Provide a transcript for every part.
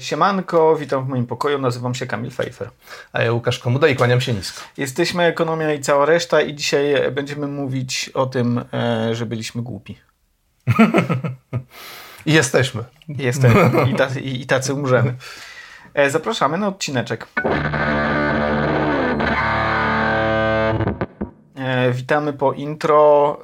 Siemanko, witam w moim pokoju, nazywam się Kamil Fejfer. A ja Łukasz Komuda i kłaniam się nisko. Jesteśmy Ekonomia i cała reszta i dzisiaj będziemy mówić o tym, e, że byliśmy głupi. I jesteśmy. Jesteśmy i tacy, i tacy umrzemy. E, zapraszamy na odcineczek. E, witamy po intro,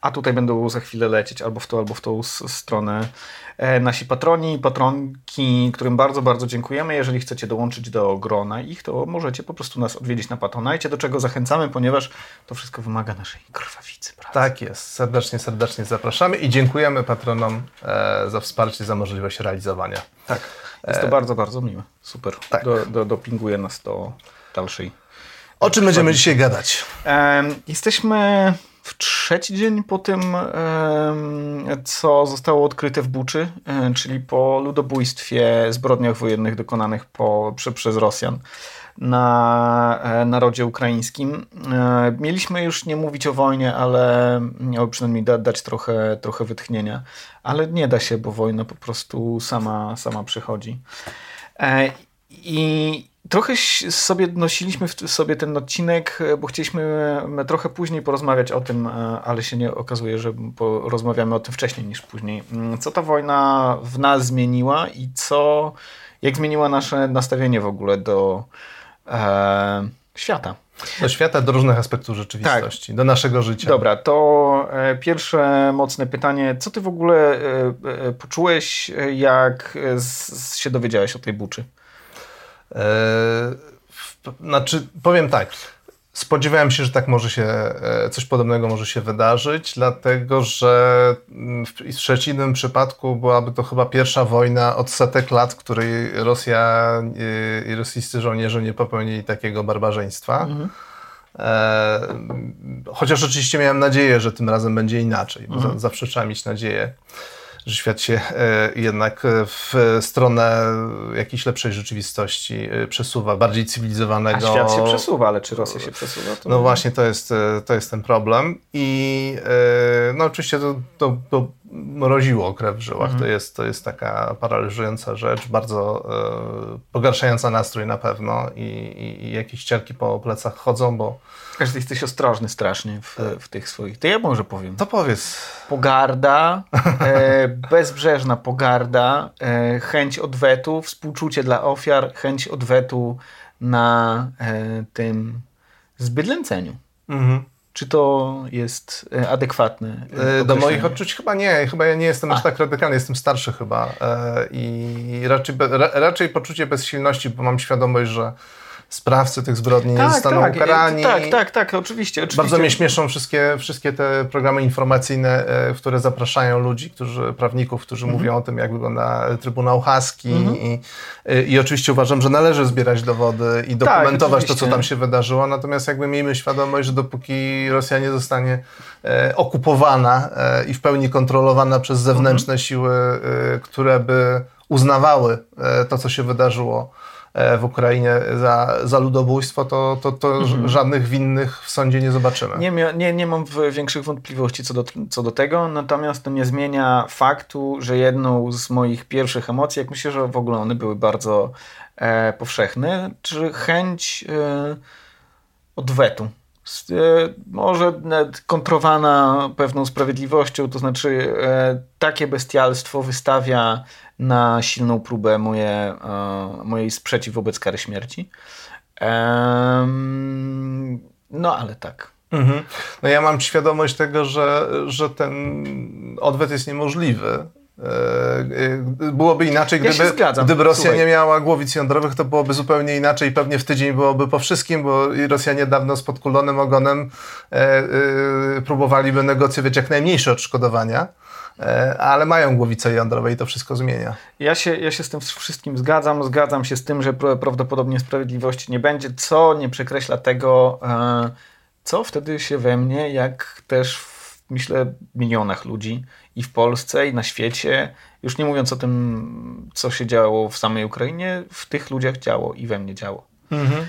a tutaj będą za chwilę lecieć albo w tą, albo w tą stronę E, nasi patroni patronki, którym bardzo, bardzo dziękujemy. Jeżeli chcecie dołączyć do grona ich, to możecie po prostu nas odwiedzić na Patronite, do czego zachęcamy, ponieważ to wszystko wymaga naszej krwawicy. Prawda? Tak jest. Serdecznie, serdecznie zapraszamy i dziękujemy patronom e, za wsparcie, za możliwość realizowania. Tak, jest to e... bardzo, bardzo miłe. Super. Tak. Do, do, dopinguje nas do dalszej. O czym będziemy dzisiaj gadać? E, jesteśmy w trzeci dzień po tym, co zostało odkryte w Buczy, czyli po ludobójstwie, zbrodniach wojennych dokonanych po, prze, przez Rosjan na narodzie ukraińskim. Mieliśmy już nie mówić o wojnie, ale miało przynajmniej da, dać trochę, trochę wytchnienia, ale nie da się, bo wojna po prostu sama, sama przychodzi. E, I Trochę sobie nosiliśmy w sobie ten odcinek, e, bo chcieliśmy e, trochę później porozmawiać o tym, e, ale się nie okazuje, że rozmawiamy o tym wcześniej niż później. Mm, co ta wojna w nas zmieniła i co, jak zmieniła nasze nastawienie w ogóle do e, świata? Do świata, do różnych aspektów rzeczywistości, tak. do naszego życia. Dobra, to pierwsze mocne pytanie. Co ty w ogóle poczułeś, jak się dowiedziałeś o tej buczy? E, znaczy, powiem tak. Spodziewałem się, że tak może się, e, coś podobnego może się wydarzyć, dlatego że w przeciwnym przypadku byłaby to chyba pierwsza wojna od setek lat, w której Rosja e, i rosyjscy żołnierze nie popełnili takiego barbarzyństwa. Mhm. chociaż oczywiście miałem nadzieję, że tym razem będzie inaczej, bo mhm. zawsze trzeba mieć nadzieję że świat się e, jednak e, w stronę jakiejś lepszej rzeczywistości e, przesuwa, bardziej cywilizowanego. A świat się przesuwa, ale czy Rosja się przesuwa? To no właśnie, to jest, to jest ten problem. I no oczywiście to, to, to mroziło krew w żyłach. Mhm. To, jest, to jest taka paraliżująca rzecz, bardzo e, pogarszająca nastrój na pewno i, i, i jakieś ciarki po plecach chodzą, bo... Każdy jesteś ostrożny strasznie w, w tych swoich... To ja może powiem. To powiedz. Pogarda, e, bezbrzeżna pogarda, e, chęć odwetu, współczucie dla ofiar, chęć odwetu na e, tym zbydlęceniu. Mhm. Czy to jest e, adekwatne? E, do moich odczuć chyba nie. Chyba ja nie jestem A. aż tak radykalny, jestem starszy chyba. E, I raczej, raczej poczucie bezsilności, bo mam świadomość, że sprawcy tych zbrodni tak, nie zostaną tak, ukarani. Tak, tak, tak, oczywiście, oczywiście. Bardzo mnie śmieszą wszystkie, wszystkie te programy informacyjne, w które zapraszają ludzi, którzy, prawników, którzy mhm. mówią o tym, jak wygląda Trybunał Haski mhm. i, i oczywiście uważam, że należy zbierać dowody i tak, dokumentować tak, to, co tam się wydarzyło, natomiast jakby miejmy świadomość, że dopóki Rosja nie zostanie e, okupowana e, i w pełni kontrolowana przez zewnętrzne mhm. siły, e, które by uznawały e, to, co się wydarzyło, E, w Ukrainie za, za ludobójstwo, to, to, to mhm. żadnych winnych w sądzie nie zobaczymy. Nie, nie, nie mam większych wątpliwości co do, co do tego, natomiast to nie zmienia faktu, że jedną z moich pierwszych emocji, jak myślę, że w ogóle one były bardzo e, powszechne, czy chęć e, odwetu. E, może kontrowana pewną sprawiedliwością, to znaczy e, takie bestialstwo wystawia na silną próbę moje, e, mojej sprzeciw wobec kary śmierci. No ale tak. Mhm. No ja mam świadomość tego, że, że ten odwet jest niemożliwy. E, e, byłoby inaczej, gdyby, ja gdyby Rosja Słuchaj. nie miała głowic jądrowych, to byłoby zupełnie inaczej. Pewnie w tydzień byłoby po wszystkim, bo Rosjanie dawno z podkulonym ogonem e, e, próbowaliby negocjować jak najmniejsze odszkodowania. E, ale mają głowice jądrowe i to wszystko zmienia. Ja się, ja się z tym wszystkim zgadzam. Zgadzam się z tym, że prawdopodobnie sprawiedliwości nie będzie, co nie przekreśla tego, co wtedy się we mnie, jak też w, myślę, milionach ludzi i w Polsce, i na świecie, już nie mówiąc o tym, co się działo w samej Ukrainie, w tych ludziach działo i we mnie działo. Mhm.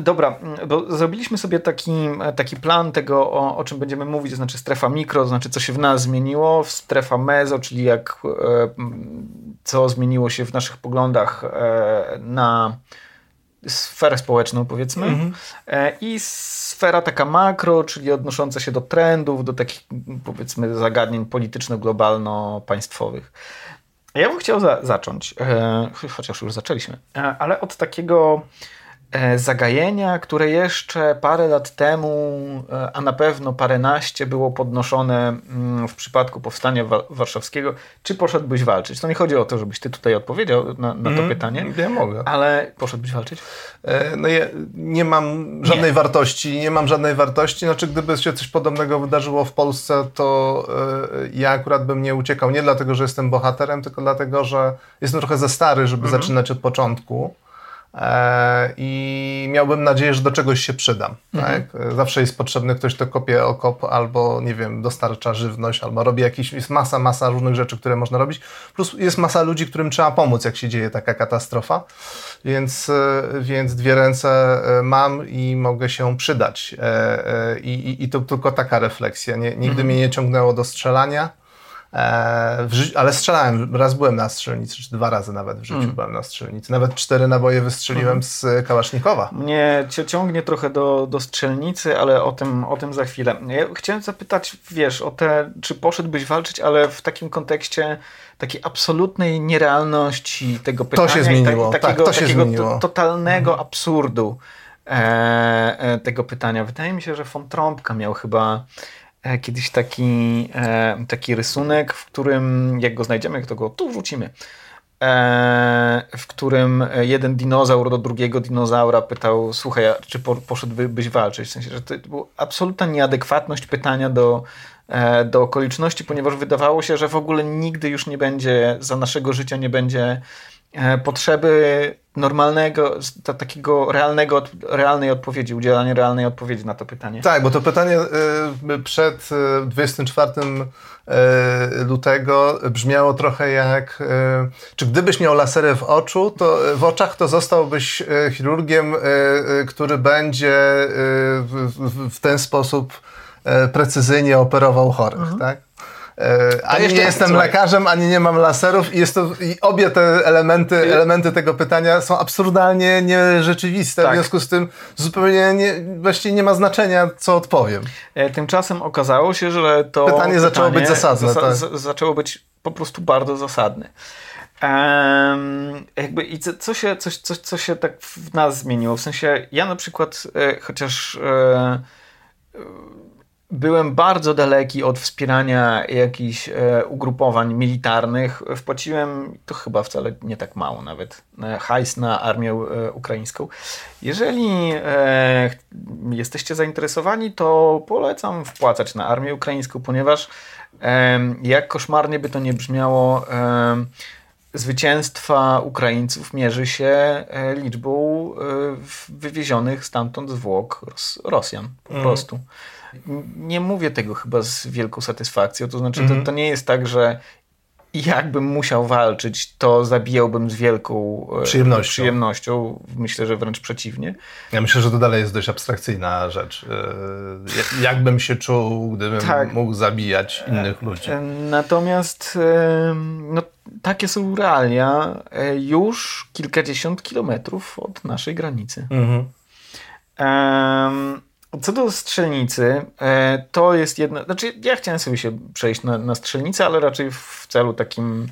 Dobra, bo zrobiliśmy sobie taki, taki plan tego, o, o czym będziemy mówić, to znaczy strefa mikro, to znaczy co się w nas zmieniło, strefa mezo, czyli jak, e, co zmieniło się w naszych poglądach e, na sferę społeczną, powiedzmy, mhm. E, i sfera taka makro, czyli odnosząca się do trendów, do takich, powiedzmy, zagadnień polityczno-globalno-państwowych. Ja bym chciał za zacząć, chociaż już zaczęliśmy, ale od takiego E, zagajenia, które jeszcze parę lat temu, e, a na pewno paręnaście było podnoszone mm, w przypadku powstania warszawskiego. Czy poszedłbyś walczyć? To nie chodzi o to, żebyś ty tutaj odpowiedział na, na to mm, pytanie. Nie mogę. Ale poszedłbyś walczyć? E, no ja nie mam żadnej nie. wartości, nie mam żadnej wartości. Znaczy, gdyby się coś podobnego wydarzyło w Polsce, to ja akurat bym nie uciekał. Nie dlatego, że jestem bohaterem, tylko dlatego, że jestem trochę za stary, żeby mm -hmm. zaczynać od początku. E, i miałbym nadzieję, że do czegoś się przydam. Mhm. Tak? Zawsze jest potrzebny ktoś, kto kopie okop albo, nie wiem, dostarcza żywność, albo robi jakieś, jest masa, masa różnych rzeczy, które można robić. Plus jest masa ludzi, którym trzeba pomóc, jak się dzieje taka katastrofa. Więc, e, więc dwie ręce e, mam i mogę się przydać. I, i, i to tylko taka refleksja. Nie, nigdy mhm. mnie nie ciągnęło do strzelania ale strzelałem, raz byłem na strzelnicy, czy dwa razy nawet w życiu mm. byłem na strzelnicy. Nawet cztery naboje wystrzeliłem mm. z Kałasznikowa. Mnie ciągnie trochę do, do strzelnicy, ale o tym, o tym za chwilę. Ja chciałem zapytać, wiesz, o te, czy poszedłbyś walczyć, ale w takim kontekście takiej absolutnej nierealności tego pytania. To się zmieniło, tak, takiego, tak, to się takiego zmieniło. To, totalnego mm. absurdu e, e, tego pytania. Wydaje mi się, że von Trąbka miał chyba E, kiedyś taki, e, taki rysunek, w którym, jak go znajdziemy, to go tu wrzucimy, e, w którym jeden dinozaur do drugiego dinozaura pytał, słuchaj, czy poszedłbyś walczyć? W sensie, że to była absolutna nieadekwatność pytania do, do okoliczności, ponieważ wydawało się, że w ogóle nigdy już nie będzie, za naszego życia nie będzie E, potrzeby normalnego, takiego realnego, realnej odpowiedzi, udzielania realnej odpowiedzi na to pytanie. Tak, bo to pytanie e, przed 24 e, lutego brzmiało trochę jak czy gdybyś miał lasery w oczu, to w oczach, to zostałbyś chirurgiem, który będzie w ten sposób precyzyjnie operował chorych, mhm. tak? E, ani nie jestem słuchaj. lekarzem, ani nie mam laserów i, jest to, i obie te elementy, elementy tego pytania są absurdalnie nierzeczywiste. Tak. W związku z tym zupełnie nie, właściwie nie ma znaczenia, co odpowiem. E, tymczasem okazało się, że to pytanie, pytanie zaczęło być zasadne. Zasa tak. zaczęło być po prostu bardzo zasadne. Um, jakby i co, co, się, coś, coś, co się tak w nas zmieniło? W sensie ja na przykład, e, chociaż e, byłem bardzo daleki od wspierania jakichś e, ugrupowań militarnych. Wpłaciłem, to chyba wcale nie tak mało nawet, hajs na armię e, ukraińską. Jeżeli e, jesteście zainteresowani, to polecam wpłacać na armię ukraińską, ponieważ e, jak koszmarnie by to nie brzmiało, e, zwycięstwa Ukraińców mierzy się e, liczbą wywiezionych stamtąd zwłok Rosjan po mm. prostu nie mówię tego chyba z wielką satysfakcją. To znaczy, to, to nie jest tak, że jakbym musiał walczyć, to zabijałbym z wielką e, przyjemnością. przyjemnością. Myślę, że wręcz przeciwnie. Ja myślę, że to dalej jest dość abstrakcyjna rzecz. E, jakbym się czuł, gdybym tak. mógł zabijać innych ludzi. E, natomiast no, takie są realia już kilkadziesiąt kilometrów od naszej granicy. Mhm. Um, co do strzelnicy, e, to jest jedna. Znaczy, ja chciałem sobie się przejść na, na strzelnicę, ale raczej w celu takim.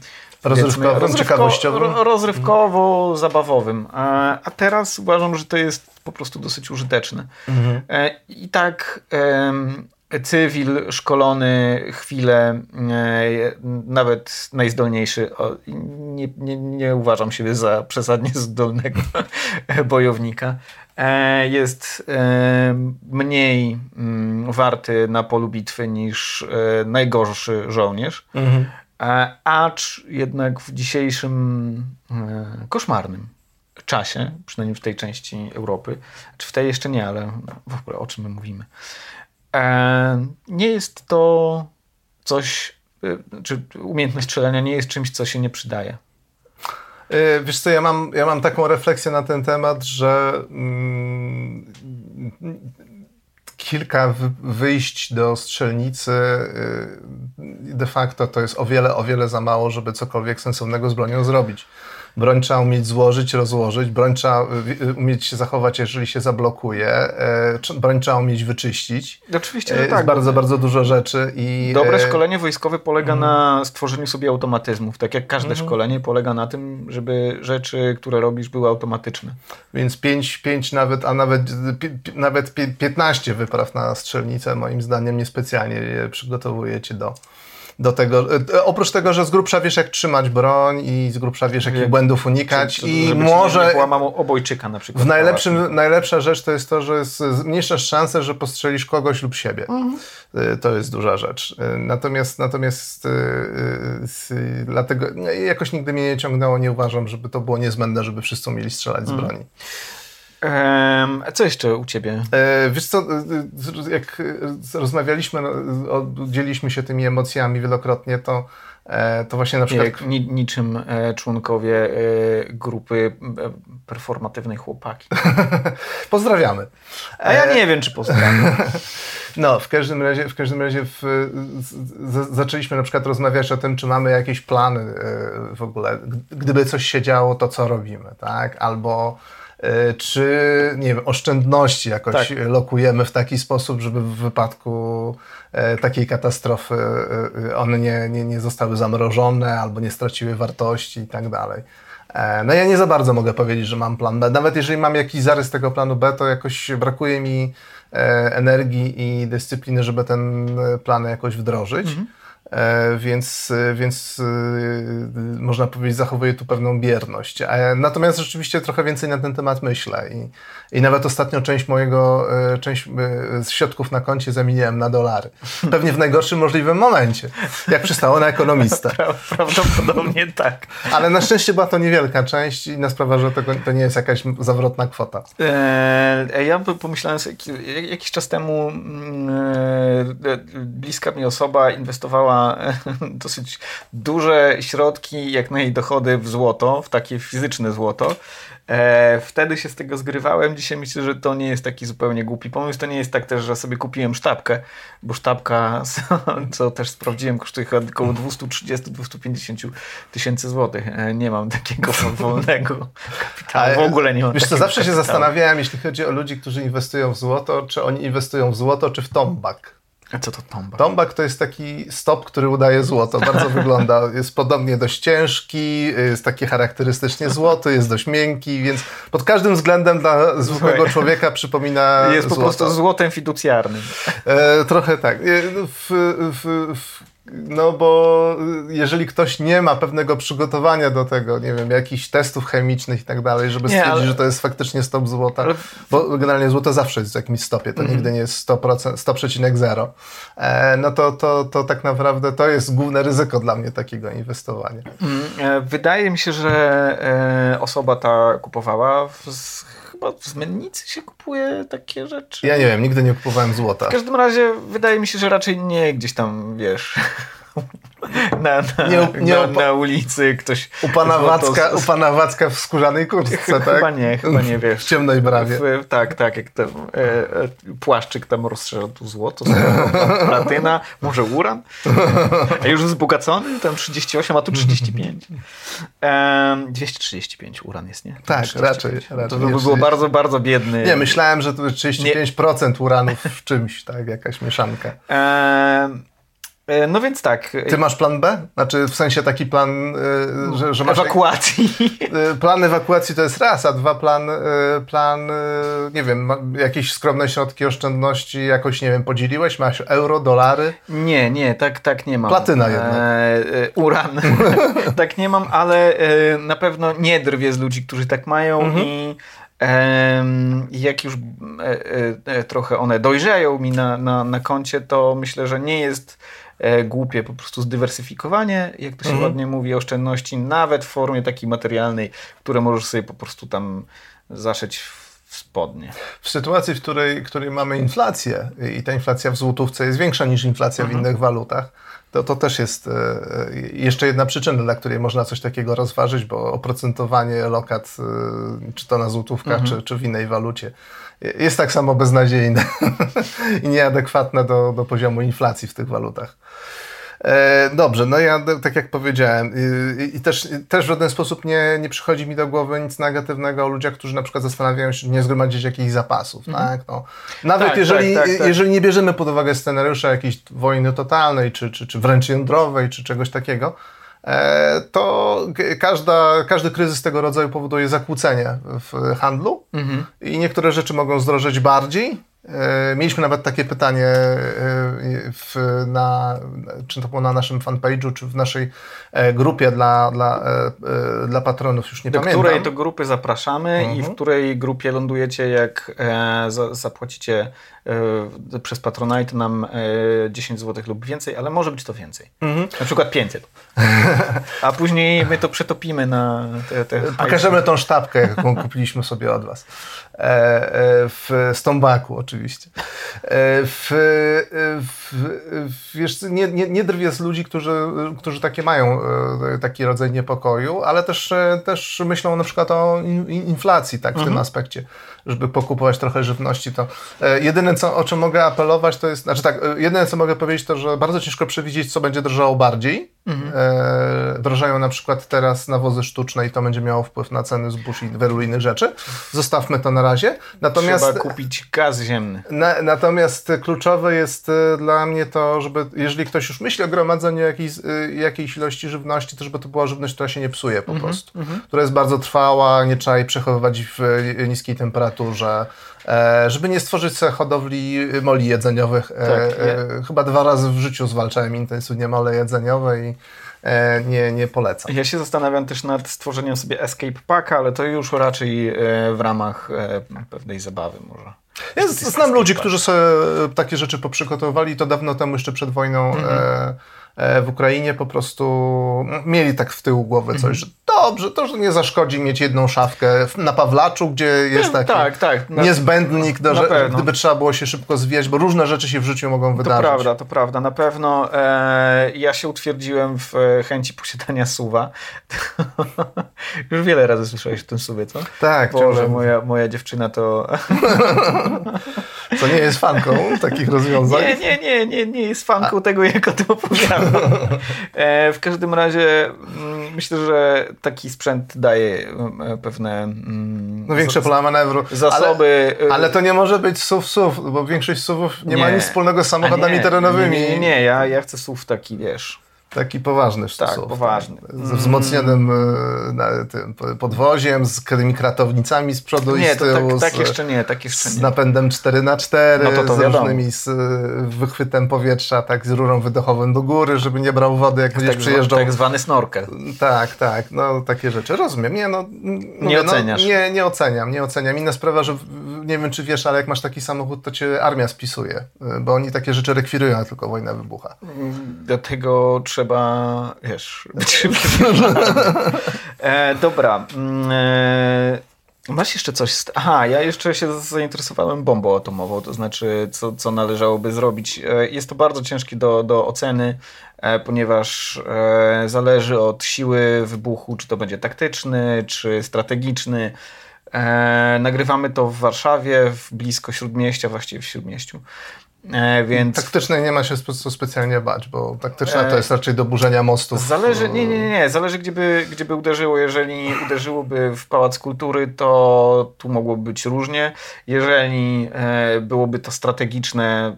Rozrywkowym, rozrywko, ciekawościowym? Rozrywkowo-zabawowym. A, a teraz uważam, że to jest po prostu dosyć użyteczne. Mhm. E, I tak cywil szkolony chwilę, e, nawet najzdolniejszy, nie, nie, nie uważam siebie za przesadnie zdolnego bojownika, jest e, mniej mm, warty na polu bitwy niż e, najgorszy żołnierz. Mhm. Acz jednak w dzisiejszym koszmarnym czasie, przynajmniej w tej części Europy, czy w tej jeszcze nie, ale w ogóle o czym my mówimy, nie jest to coś, czy umiejętność strzelania nie jest czymś, co się nie przydaje. Y, wiesz co, ja mam, ja mam taką refleksję na ten temat, że mm, kilka wyjść do strzelnicy y, de facto to jest o wiele, o wiele za mało, żeby cokolwiek sensownego z bronią zrobić. Broń trzeba umieć złożyć, rozłożyć, broń trzeba y, y, umieć się zachować, jeżeli się zablokuje, e, broń trzeba umieć wyczyścić. Oczywiście, że tak. Jest bardzo, bardzo dużo rzeczy. I, Dobre e, szkolenie wojskowe polega mm. na stworzeniu sobie automatyzmów. Tak jak każde mm. szkolenie polega na tym, żeby rzeczy, które robisz, były automatyczne. Więc 5, 5 nawet, a nawet, nawet 15 wypraw na strzelnicę moim zdaniem niespecjalnie przygotowuje cię do do tego, e, oprócz tego, że z grubsza wiesz jak trzymać broń i z grubsza wiesz jakich błędów unikać czy, czy, i może... Nie połamał obojczyka na przykład. W najlepszym, najlepsza rzecz to jest to, że zmniejszasz szansę, że postrzelisz kogoś lub siebie. Mhm. E, to jest duża rzecz. E, natomiast, natomiast dlatego no, jakoś nigdy mnie nie ciągnęło, nie uważam, żeby to było niezbędne, żeby wszyscy mieli strzelać z mhm. Co jeszcze u Ciebie? E, wiesz co, e, jak rozmawialiśmy, no, dzieliliśmy się tymi emocjami wielokrotnie, to, e, to właśnie na przykład... Ni, niczym członkowie grupy performatywnej chłopaki. Pozdrawiamy. A ja nie wiem, czy pozdrawiam. No, w każdym razie, w każdym razie w, z, zaczęliśmy na przykład rozmawiać o tym, czy mamy jakieś plany w ogóle. Gdyby coś się działo, to co robimy, tak? Albo E, czy nie wiem, oszczędności jakoś tak. lokujemy w taki sposób, żeby w wypadku e, takiej katastrofy e, one nie, nie, nie zostały zamrożone albo nie straciły wartości i tak dalej. No ja nie za bardzo mogę powiedzieć, że mam plan B. Nawet jeżeli mam jakiś zarys tego planu B, to jakoś brakuje mi energii i dyscypliny, żeby ten plan jakoś wdrożyć. Mhm. E, więc, e, więc e, można powiedzieć, zachowuję tu pewną bierność. Natomiast rzeczywiście trochę więcej na ten temat myślę i, i nawet ostatnio część mojego, część z środków na koncie zamieniłem na dolary. Pewnie w najgorszym możliwym momencie, jak przystało na ekonomistę. Prawdopodobnie tak. Ale na szczęście była to niewielka część i na sprawę, że to, to nie jest jakaś zawrotna kwota. ja pomyślałem sobie, jakiś czas temu mm, bliska mi osoba inwestowała dosyć duże środki, jak na jej dochody w złoto, w takie fizyczne złoto. E, wtedy się z tego zgrywałem. Dzisiaj myślę, że to nie jest taki zupełnie głupi pomysł. To nie jest tak też, że sobie kupiłem sztabkę, bo sztabka, co też sprawdziłem, kosztuje około 230-250 tysięcy złotych. E, nie mam takiego wolnego kapitału. W ogóle nie mam Wiesz co, zawsze się zastanawiałem, jeśli chodzi o ludzi, którzy inwestują w złoto, czy oni inwestują w złoto, czy w tombak. A co to tombak? Tombak to jest taki stop, który udaje złoto. Bardzo wygląda, jest podobnie dość ciężki, jest taki charakterystycznie złoty, jest dość miękki, więc pod każdym względem dla zwykłego człowieka przypomina Jest po prostu złotem fiducjarnym. E, trochę tak. E, w, w, w no bo jeżeli ktoś nie ma pewnego przygotowania do tego, nie wiem, jakichś testów chemicznych i tak dalej, żeby nie, stwierdzić, ale... że to jest faktycznie stop złota, ale... bo generalnie złoto zawsze jest w jakimś stopie, to mm. nigdy nie jest 100%, 100,0, e, no to, to, to tak naprawdę to jest główne ryzyko dla mnie takiego inwestowania. Mm. Wydaje mi się, że e, osoba ta kupowała w chyba w Zmennicy się kupuje takie rzeczy. Ja nie wiem, nigdy nie kupowałem złota. W każdym razie wydaje mi się, że raczej nie gdzieś tam, wiesz... na, na, nie, nie na, na, ulicy ktoś... U pana, Wacka, u pana Wacka w skórzanej kurtce, tak? Chyba nie, chyba nie, wiesz. W ciemnej brawie. W, tak, tak, jak ten e, e, płaszczyk tam rozszerza tu złoto, platyna, może uran. A już wzbogacony, tam 38, a tu 35. E, 235 uran jest, nie? Tak, raczej, raczej. To by było bardzo, bardzo biedny. Nie, myślałem, że to 35% nie. uranów w czymś, tak, jakaś mieszanka. E, no więc tak. Ty masz plan B? Znaczy w sensie taki plan, e, że, że masz... Ewakuacji. E, plan ewakuacji to jest raz, a dwa plan, plan nie wiem, jakieś skromne środki oszczędności jakoś, nie wiem, podzieliłeś? Masz euro, dolary? Nie, nie, tak, tak nie mam. Platyna jednak. E, uran. tak nie mam, ale na pewno nie drwię z ludzi, którzy tak mają mhm. i jak już trochę one dojrzeją mi na, na, na koncie, to myślę, że nie jest E, głupie po prostu zdywersyfikowanie, jak to się mhm. ładnie mówi, oszczędności, nawet w formie takiej materialnej, które możesz sobie po prostu tam zaszyć w spodnie. W sytuacji, w której, której mamy inflację i ta inflacja w złotówce jest większa niż inflacja mhm. w innych walutach, to, to też jest e, jeszcze jedna przyczyna, dla której można coś takiego rozważyć, bo oprocentowanie lokat, e, czy to na złotówkach, mhm. czy, czy w innej walucie, jest tak samo beznadziejne i nieadekwatne do, do poziomu inflacji w tych walutach. E, dobrze, no ja tak jak powiedziałem i, i, też, też w żaden sposób nie, nie przychodzi mi do głowy nic negatywnego o ludziach, którzy na przykład zastanawiają się, nie zgromadzić jakichś zapasów, mm. tak? No, nawet tak, jeżeli, tak, tak, tak, jeżeli nie bierzemy pod uwagę scenariusza jakiejś wojny totalnej, czy, czy, czy wręcz jądrowej, czy czegoś takiego, to każda, każdy kryzys tego rodzaju powoduje zakłócenie w handlu -hmm. i niektóre rzeczy mogą zdrożeć bardziej, E, mieliśmy nawet takie pytanie e, w, na, czy to było na naszym fanpage'u, czy w naszej e, grupie dla, dla, dla patronów, już nie Do pamiętam. Do której to grupy zapraszamy mhm. i w mhm. której grupie lądujecie, jak zapłacicie przez Patronite nam 10 zł lub więcej, ale może być to więcej. Mhm. Na przykład 500. A później my to przetopimy na te, te Pokażemy tą sztabkę, jaką kupiliśmy sobie od Was. W Stombaku oczywiście. W, w, wiesz, nie, nie, nie drwię z ludzi, którzy, którzy takie mają taki rodzaj niepokoju, ale też, też myślą na przykład o inflacji tak, w mhm. tym aspekcie żeby pokupować trochę żywności, to e, jedyne, co, o czym mogę apelować, to jest, znaczy tak, e, jedyne, co mogę powiedzieć, to, że bardzo ciężko przewidzieć, co będzie drożało bardziej. Mhm. E, drożają na przykład teraz nawozy sztuczne i to będzie miało wpływ na ceny zbóż i wielu innych rzeczy. Zostawmy to na razie. Natomiast, Trzeba kupić gaz ziemny. Na, natomiast kluczowe jest e, dla mnie to, żeby, jeżeli ktoś już myśli o gromadzeniu jakiejś, jakiejś ilości żywności, to żeby to była żywność, która się nie psuje po mhm. prostu. Mhm. Która jest bardzo trwała, nie trzeba jej przechowywać w niskiej temperaturze żeby nie stworzyć sobie hodowli moli jedzeniowych. E, tak, e, chyba dwa razy w życiu zwalczałem intensywnie mole jedzeniowe i nie, nie polecam. Ja się zastanawiam też nad stworzeniem sobie escape packa, ale to już raczej w ramach pewnej zabawy może. Ja znam ludzi, którzy sobie takie rzeczy poprzygotowywali to dawno temu, jeszcze przed wojną. Mm -hmm. E, w Ukrainie po prostu mieli tak w tyłu głowy coś, że dobrze, to że nie zaszkodzi mieć jedną szafkę na Pawlaczu, gdzie jest taki tak, tak, na, niezbędnik, do, że, gdyby trzeba było się szybko zwijać, bo różne rzeczy się w życiu mogą wydarzyć. To prawda, to prawda. Na pewno e, ja się utwierdziłem w e, chęci posiadania suwa. Już wiele razy słyszałeś o tym suwie, co? Tak. Boże, moja, moja dziewczyna to... co nie jest fanką takich rozwiązań? Nie, nie, nie, nie, nie jest fanką A. tego, jak o tym opowiadam. E, w każdym razie mm, myślę, że taki sprzęt daje e, pewne mm, no, większe pola manewru. Zasoby. Ale, ale, to nie może być SUV SUV, bo większość SUVów nie, nie. ma nic wspólnego z samochodami nie, terenowymi. Nie, nie, nie, ja, ja chcę SUV taki, wiesz Taki poważny Tak, poważny. Z wzmocnionym mm. tym, podwoziem, z tymi kratownicami z przodu nie, i z tyłu. Tak, tak, jeszcze nie, tak jeszcze nie. Z napędem 4x4, no to to z różnymi z wychwytem powietrza, tak z rurą wydechową do góry, żeby nie brał wody, jak tak, przyjeżdżał. Tak zwany snorkel. Tak, tak, no takie rzeczy. Rozumiem. Nie, no, nie no, oceniasz. nie, nie oceniam, nie oceniam. Inna sprawa, że nie wiem, czy wiesz, ale jak masz taki samochód, to cię armia spisuje, bo oni takie rzeczy rekwirują, a tylko wojna wybucha. Dlatego trzeba trzeba, wiesz, być e, Dobra. Mm, e, masz jeszcze coś? Aha, ja jeszcze się zainteresowałem bombą atomową, to znaczy, co, co należałoby zrobić. E, jest to bardzo ciężkie do, do oceny, e, ponieważ e, zależy od siły wybuchu, czy to będzie taktyczny, czy strategiczny. nagrywamy to w Warszawie, w blisko śródmieścia, właściwie w śródmieściu. E, więc... Taktycznej nie ma się co specjalnie bać, bo taktyczna to jest raczej do burzenia mostów. Zależy, nie, nie, nie, zależy gdzieby, gdzieby uderzyło. Jeżeli uderzyłoby w Pałac Kultury, to tu mogłoby być różnie. Jeżeli e, byłoby to strategiczne,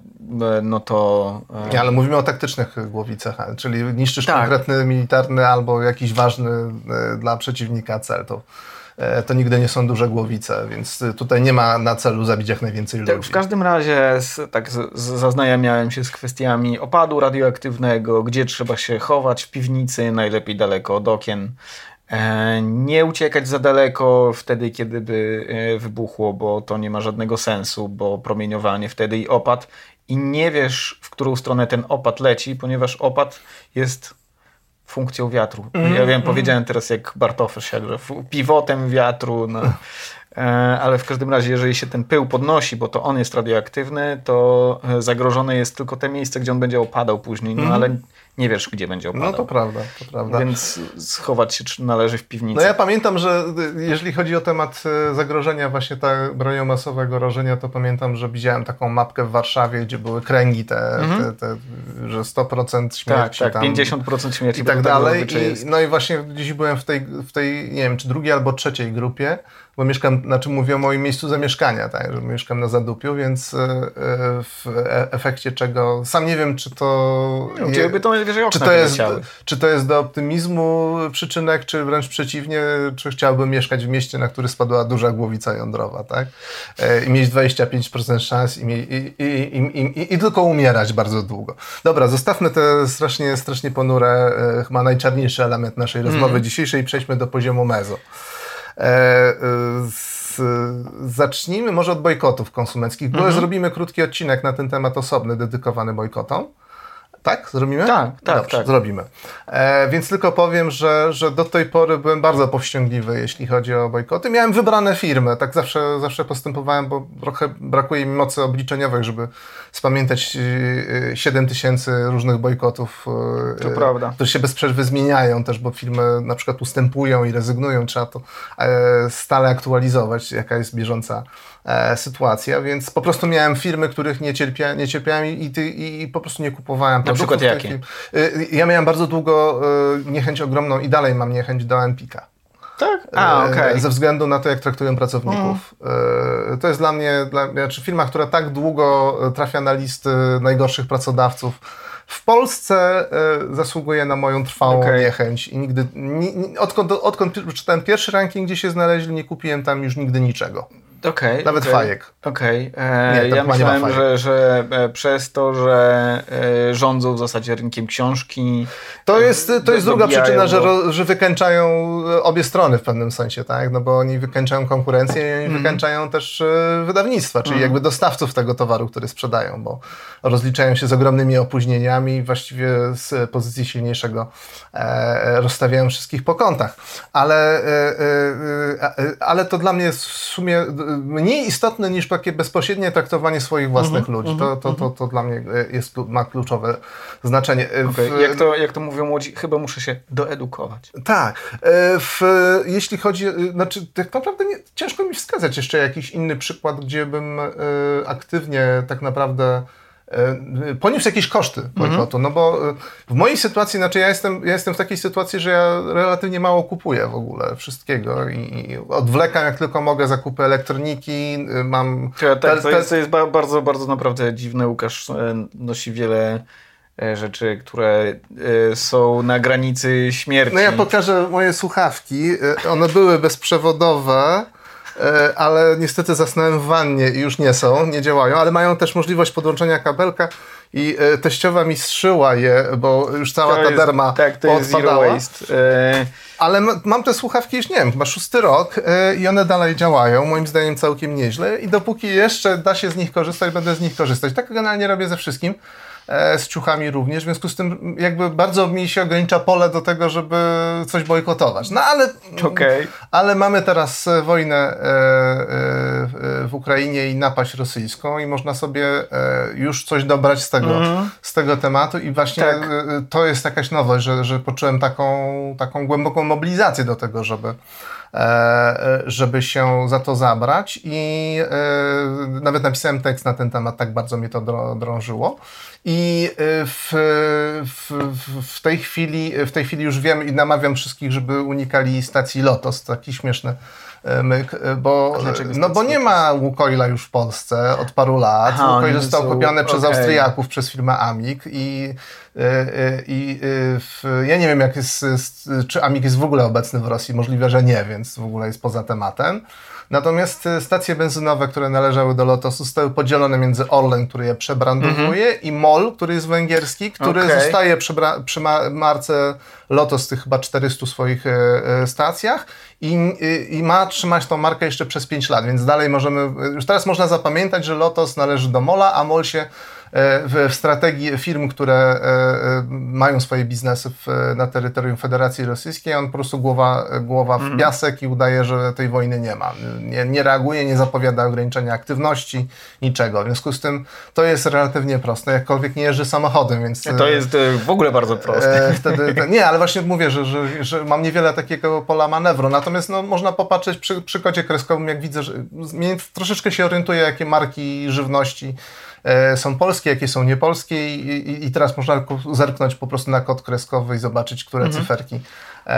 e, no to... E... Nie, ale mówimy o taktycznych głowicach, czyli niszczysz tak. konkretny militarny albo jakiś ważny e, dla przeciwnika cel, to E, to nigdy nie są duże głowice, więc tutaj nie ma na celu zabić jak najwięcej tak, ludzi. W każdym razie tak zaznajamiałem się z kwestiami opadu radioaktywnego, gdzie trzeba się chować w piwnicy, najlepiej daleko od okien. E, nie uciekać za daleko wtedy, kiedy by e, wybuchło, bo to nie ma żadnego sensu, bo promieniowanie wtedy i opad. I nie wiesz, w którą stronę ten opad leci, ponieważ opad jest funkcją wiatru. Mm, ja wiem, mm. powiedziałem teraz jak Bartofer się, że pivotem wiatru. No. ale w każdym razie, jeżeli się ten pył podnosi, bo to on jest radioaktywny, to zagrożone jest tylko te miejsce, gdzie on będzie opadał później, no mm. ale nie wiesz, gdzie będzie opadał. No to prawda, to prawda. Więc schować się należy w piwnicy. No ja pamiętam, że jeżeli chodzi o temat e, zagrożenia właśnie tak bronią masowego rażenia, to pamiętam, że widziałem taką mapkę w Warszawie, gdzie były kręgi te, mhm. te, te że 100% śmierci. Tak, tak, tam, 50% śmierci. I tak dalej. I, no i właśnie gdzieś byłem w tej, w tej, nie wiem, czy drugiej albo trzeciej grupie, bo mieszkam, znaczy mówię o moim miejscu zamieszkania, tak, że mieszkam na Zadupiu, więc e, e, w efekcie czego, sam nie wiem, czy to... Nie, by to czy to, jest, czy to jest do optymizmu przyczynek, czy wręcz przeciwnie, czy chciałbym mieszkać w mieście, na który spadła duża głowica jądrowa, tak? E, I mieć 25% szans i, i, i, i, tylko umierać bardzo długo. Dobra, zostawmy te strasznie, strasznie ponure, chyba najczarniejszy element naszej rozmowy mm. dzisiejszej i przejdźmy do poziomu mezo. E, e, z, zacznijmy może od bojkotów konsumenckich, bo mhm. zrobimy krótki odcinek na ten temat osobny, dedykowany bojkotom. Tak? Zrobimy? Tak, tak, Dobrze, tak. zrobimy. E, więc tylko powiem, że, że do tej pory byłem bardzo powściągliwy, jeśli chodzi o bojkoty. Miałem wybrane firmy, tak zawsze, zawsze postępowałem, bo trochę brakuje mi mocy obliczeniowej, żeby spamiętać 7 e, tysięcy różnych bojkotów, e, to prawda. które się bez przerwy zmieniają też, bo firmy na przykład ustępują i rezygnują. Trzeba to e, stale aktualizować, jaka jest bieżąca sytuacja, więc po prostu miałem firmy, których nie, cierpia, nie cierpiałem i, i, i po prostu nie kupowałem. Na przykład jakie? Ja miałem bardzo długo niechęć ogromną i dalej mam niechęć do Empika. Tak? A, okay. Ze względu na to, jak traktują pracowników. Mm. To jest dla mnie, dla, znaczy firma, która tak długo trafia na listy najgorszych pracodawców, w Polsce y, zasługuje na moją trwałą okay. niechęć i nigdy, ni, odkąd, odkąd czytałem pierwszy ranking, gdzie się znaleźli, nie kupiłem tam już nigdy niczego. Okay, Nawet okay, fajek. Okej. Okay. E, ja myślałem, że, że e, przez to, że e, rządzą w zasadzie rynkiem książki. To jest, to jest druga przyczyna, że, że wykańczają obie strony w pewnym sensie, tak? No bo oni wykańczają konkurencję i oni mm. wykańczają też wydawnictwa, czyli mm. jakby dostawców tego towaru, który sprzedają, bo rozliczają się z ogromnymi opóźnieniami i właściwie z pozycji silniejszego e, rozstawiają wszystkich po kątach. Ale, e, e, ale to dla mnie w sumie mniej istotne niż takie bezpośrednie traktowanie swoich własnych mm -hmm, ludzi. To, to, to, to dla mnie jest, ma kluczowe znaczenie. Okay. W, jak, to, jak to mówią młodzi, chyba muszę się doedukować. Tak. W, jeśli chodzi, znaczy tak naprawdę nie, ciężko mi wskazać jeszcze jakiś inny przykład, gdzie bym aktywnie tak naprawdę E, poniósł jakieś koszty bojkotu, mhm. no bo e, w mojej sytuacji, znaczy ja jestem, ja jestem w takiej sytuacji, że ja relatywnie mało kupuję w ogóle wszystkiego i odwlekam jak tylko mogę zakupy elektroniki, e, mam... Ja, tak, to jest, to jest bardzo, bardzo naprawdę dziwne. Łukasz nosi wiele rzeczy, które są na granicy śmierci. No ja pokażę moje słuchawki. One były bezprzewodowe. E, ale niestety zasnąłem w wannie i już nie są, nie działają, ale mają też możliwość podłączenia kabelka i e, teściowa mi strzyła je, bo już cała to ta derma Tak, to jest zero waste. E, ale mam te słuchawki już, nie wiem, chyba szósty rok i one dalej działają, moim zdaniem całkiem nieźle i dopóki jeszcze da się z nich korzystać, będę z nich korzystać. Tak generalnie robię ze wszystkim. E, z ciuchami również, w związku z tym jakby bardzo mi się ogranicza pole do tego, żeby coś bojkotować. No ale, okay. ale mamy teraz wojnę e, e, w Ukrainie i napaść rosyjską i można sobie już coś dobrać z tego, mm. z tego tematu i właśnie tak. to jest jakaś nowość, że, że poczułem taką, taką głęboką mobilizację do tego, żeby żeby się za to zabrać i nawet napisałem tekst na ten temat, tak bardzo mnie to drążyło. I y, w, w, w, tej chwili, w tej chwili już wiem i namawiam wszystkich, żeby unikali stacji Lotos. Taki śmieszny y, myk, y, bo, no bo nie ma Łukoila już w Polsce od paru lat. Aha, Łukoil został są, kupiony okay. przez Austriaków, przez firmę Amik i, i w, ja nie wiem, jak jest, czy Amik jest w ogóle obecny w Rosji. Możliwe, że nie, więc w ogóle jest poza tematem. Natomiast e, stacje benzynowe, które należały do Lotosu, zostały podzielone między Orlen, który je przebrandowuje, mm -hmm. i MOL, który jest węgierski, który okay. zostaje przy, przy marce Lotos w tych chyba 400 swoich e, stacjach i, i, ma trzymać tą markę jeszcze przez 5 lat, więc dalej możemy, już teraz można zapamiętać, że Lotos należy do MOLa, a MOL się w, w strategii firm, które mają swoje biznesy w, na terytorium Federacji Rosyjskiej, on po prostu głowa, głowa w mhm. piasek i udaje, że tej wojny nie ma. Nie, nie reaguje, nie zapowiada ograniczenia aktywności, niczego. W związku z tym to jest relatywnie proste, jakkolwiek nie jeżdżę samochodem, więc... To jest w ogóle bardzo proste. Wtedy, nie, ale właśnie mówię, że, że, że mam niewiele takiego pola manewru, natomiast no, można popatrzeć przy, przy kodzie kreskowym, jak widzę, że troszeczkę się orientuję, jakie marki żywności e, są polskie, jakie są niepolskie i, i, i, teraz można zerknąć po prostu na kod kreskowy i zobaczyć, które mhm. cyferki. E,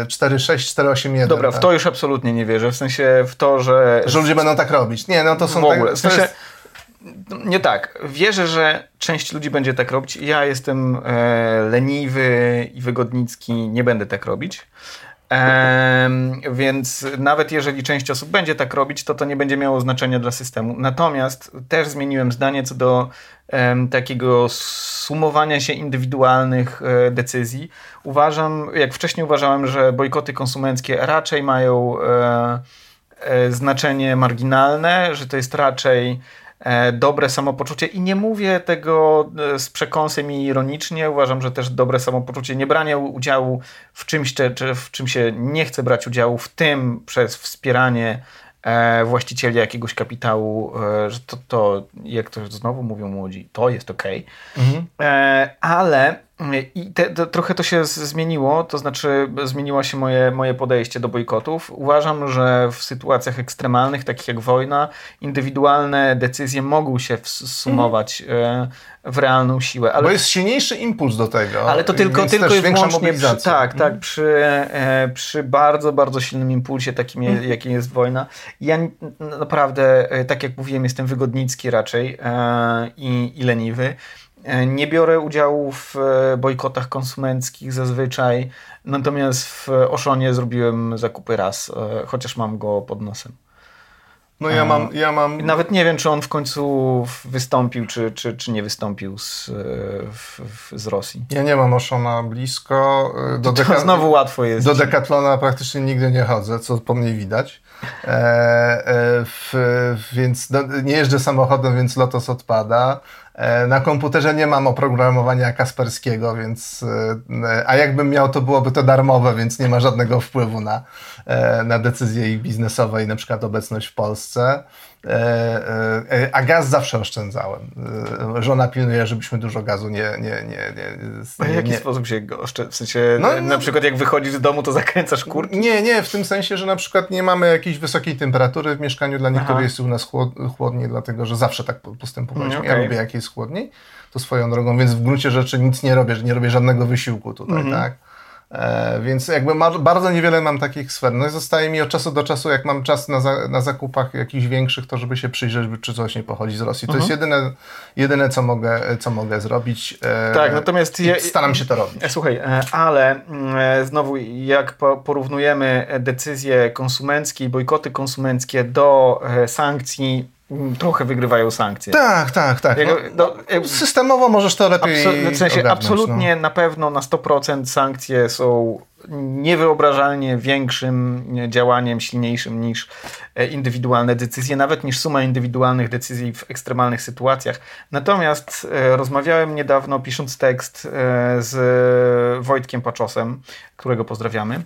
e, 4,6, 4,8,1. Dobra, tak? w to już absolutnie nie wierzę, w sensie w to, że... Że ludzie będą tak robić. Nie, no to są... W ogóle, tak, w sensie... Jest... Nie tak. Wierzę, że część ludzi będzie tak robić. Ja jestem e, leniwy i wygodnicki, nie będę tak robić. Więc nawet jeżeli część osób będzie tak robić, to to nie będzie miało znaczenia dla systemu. Natomiast też zmieniłem zdanie co do takiego sumowania się indywidualnych e, decyzji. Uważam, jak wcześniej uważałem, że bojkoty konsumenckie raczej mają e, e, znaczenie marginalne, że to jest raczej dobre samopoczucie i nie mówię tego e, z przekąsem i ironicznie. Uważam, że też dobre samopoczucie, nie branie udziału w czymś, czy w czym się nie chce brać udziału, w tym przez wspieranie e, właścicieli jakiegoś kapitału, że to, to jak to znowu mówią młodzi, to jest ok. Mhm. Ale i te, to, trochę to się zmieniło, to znaczy zmieniło się moje, moje podejście do bojkotów. Uważam, że w sytuacjach ekstremalnych, takich jak wojna, indywidualne decyzje mogą się sumować mm. w realną siłę. Ale, Bo jest silniejszy impuls do tego. Ale to tylko, tylko i wyłącznie przy, tak, tak, przy, e, przy bardzo, bardzo silnym impulsie, takim mm. jakim jest wojna. Ja naprawdę, e, tak jak mówiłem, jestem wygodnicki raczej i, i leniwy. E, nie biorę udziału w e, bojkotach konsumenckich zazwyczaj, natomiast w Oszonie zrobiłem zakupy raz, e, chociaż mam go pod nosem. No ja mam, ja mam... Nawet nie wiem, czy on w końcu wystąpił, czy, czy, czy nie wystąpił z, w, w, z Rosji. Ja nie mam Oszona blisko. Do to, to znowu łatwo jest. Do Decathlona praktycznie nigdy nie chodzę, co po mnie widać. E, e, w, więc no, nie jeżdżę samochodem, więc Lotos odpada. E, na komputerze nie mam oprogramowania Kasperskiego, więc e, a jakbym miał, to byłoby to darmowe, więc nie ma żadnego wpływu na, e, na decyzje ich biznesowe i na przykład obecność w Polsce. A gaz zawsze oszczędzałem. Żona pilnuje, żebyśmy dużo gazu nie... nie, nie, nie, A w jaki nie... sposób się go oszczędza? W sensie no, na no, przykład jak wychodzisz z domu, to zakręcasz kurki? Nie, nie, w tym sensie, że na przykład nie mamy jakiejś wysokiej temperatury w mieszkaniu. Dla niektórych Aha. jest u nas chłodniej, dlatego że zawsze tak postępowaliśmy. Okay. Ja lubię jak jest chłodniej, to swoją drogą, więc w gruncie rzeczy nic nie robię, że nie robię żadnego wysiłku tutaj, mm -hmm. tak? E, więc jakby bardzo niewiele mam takich sfer. No i zostaje mi od czasu do czasu, jak mam czas na, za, na zakupach jakichś większych, to żeby się przyjrzeć, czy coś nie pochodzi z Rosji. To jest mhm. jedyne, jedyne co, mogę, co mogę zrobić. E, tak, natomiast... Ja, staram się to robić. E, słuchaj, ale mm, znowu jak porównujemy decyzje konsumenckie, bojkoty konsumenckie do sankcji trochę wygrywają sankcje. Tak, tak, tak. no, no, systemowo możesz to lepiej W sensie absolutnie no. na pewno na 100% sankcje są niewyobrażalnie większym działaniem, silniejszym niż e, indywidualne decyzje, nawet niż suma indywidualnych decyzji w ekstremalnych sytuacjach. Natomiast e, rozmawiałem niedawno, pisząc tekst e, z Wojtkiem Paczosem, którego pozdrawiamy,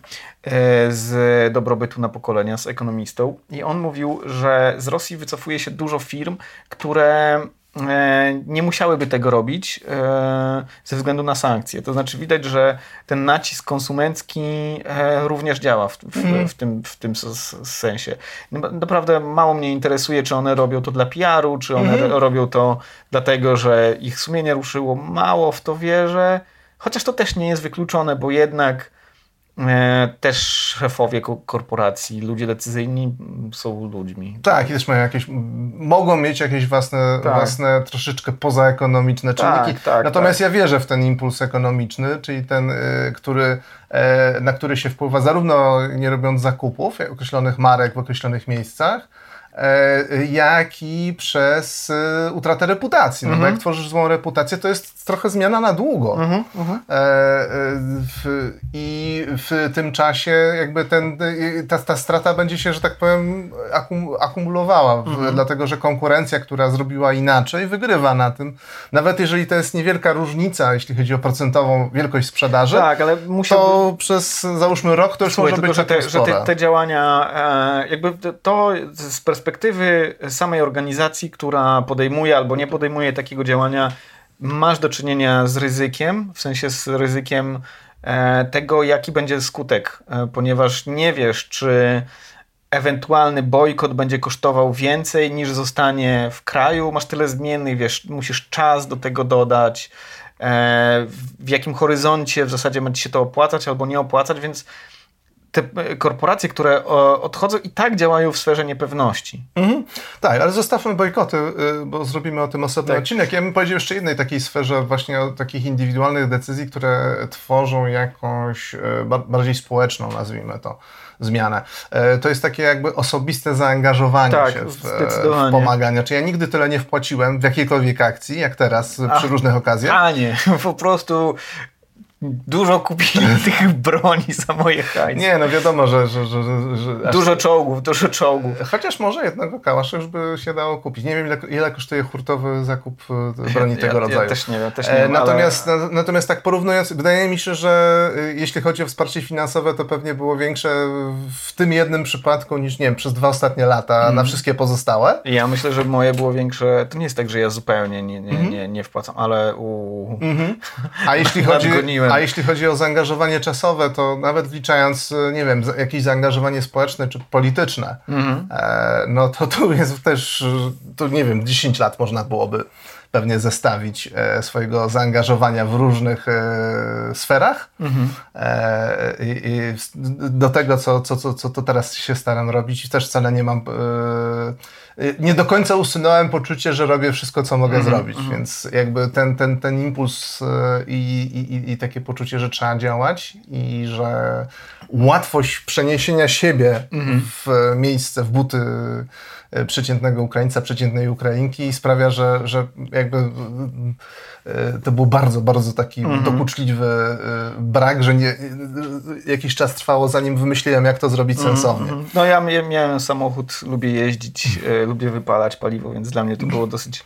z Dobrobytu na pokolenia, z ekonomistą, i on mówił, że z Rosji wycofuje się dużo firm, które nie musiałyby tego robić e, ze względu na sankcje. To znaczy widać, że ten nacisk konsumencki e, również działa w, w, mm. w tym, w tym sensie. Naprawdę mało mnie interesuje, czy one robią to dla PR-u, czy one mm. robią to dlatego, że ich sumienie ruszyło. Mało w to wierzę, chociaż to też nie jest wykluczone, bo jednak E, też szefowie korporacji, ludzie decyzyjni są ludźmi. Tak, też mają jakieś, mogą mieć jakieś własne, tak. własne troszeczkę pozaekonomiczne tak, czynniki. Tak, Natomiast tak. ja wierzę w ten impuls ekonomiczny, czyli ten, y, który, e, na który się wpływa zarówno nie robiąc zakupów określonych marek w określonych miejscach, e, jak i przez e, utratę reputacji. No bo Mhm. jak tworzysz złą reputację, to jest trochę zmiana na długo. Mhm, E, e, w, I w tym czasie jakby ten, e, ta, ta strata będzie się, że tak powiem, akum, akumulowała, w, Mhm. dlatego że konkurencja, która zrobiła inaczej, wygrywa na tym. Nawet jeżeli to jest niewielka różnica, jeśli chodzi o procentową wielkość sprzedaży, Tak, ale musiał... to przez załóżmy rok to już Słuchaj, może tylko, być że te, że te, te działania, e, jakby to z perspektywy samej organizacji, która podejmuje albo nie podejmuje takiego działania, masz do czynienia z ryzykiem, w sensie z ryzykiem e, tego, jaki będzie skutek, e, ponieważ nie wiesz, czy ewentualny bojkot będzie kosztował więcej niż zostanie w kraju. Masz tyle zmiennych, wiesz, musisz czas do tego dodać, e, w jakim horyzoncie w zasadzie będzie się to opłacać albo nie opłacać, więc te e, korporacje, które o, odchodzą i tak działają w sferze niepewności. Mhm. Tak, ale zostawmy bojkoty, y, bo zrobimy o tym osobny Tak. odcinek. Ja bym powiedział jeszcze jednej takiej sferze właśnie o takich indywidualnych decyzji, które tworzą jakąś ba- bardziej społeczną, nazwijmy to, zmianę. E, To jest takie jakby osobiste zaangażowanie Tak, się w, e, w pomaganie. Czy ja nigdy tyle nie wpłaciłem w jakiejkolwiek akcji, jak teraz przy Ach. różnych okazjach. A nie, po prostu dużo kupili tych broni za moje hajsy. Nie, no wiadomo, że... że, że, że, że aż- Dużo czołgów, dużo czołgów. Chociaż może jednego kałasza już by się dało kupić. Nie wiem, ile, ile kosztuje hurtowy zakup e, broni tego ja, rodzaju. Ja też nie wiem, też nie E, wiem, natomiast, ale... na, natomiast tak porównując, wydaje mi się, że y, jeśli chodzi o wsparcie finansowe, to pewnie było większe w tym jednym przypadku niż, nie wiem, przez dwa ostatnie lata Mhm. na wszystkie pozostałe. Ja myślę, że moje było większe. To nie jest tak, że ja zupełnie nie, nie, Mhm. nie, nie wpłacam, ale u... A jeśli, chodzi, Nadgoniłem. A jeśli chodzi o zaangażowanie czasowe, to nawet wliczając, y, nie wiem, jakieś zaangażowanie społeczne czy polityczne, Mhm. e, no to tu jest też, y, to nie wiem, 10 lat można byłoby pewnie zestawić e, swojego zaangażowania w różnych e, sferach Mhm. e, i, i do tego, co, co, co, co to teraz się staram robić i też wcale nie mam nie do końca usunąłem poczucie, że robię wszystko, co mogę Mhm, zrobić, więc jakby ten, ten, ten impuls i, i, i- takie poczucie, że trzeba działać i że łatwość przeniesienia siebie Mhm. w miejsce, w buty przeciętnego Ukraińca, przeciętnej Ukrainki sprawia, że, że jakby e, to był bardzo, bardzo taki Mhm. dokuczliwy e, brak, że nie, e, jakiś czas trwało, zanim wymyśliłem, jak to zrobić sensownie. No ja mia- miałem samochód, lubię jeździć, e, lubię wypalać paliwo, więc dla mnie to było dosyć...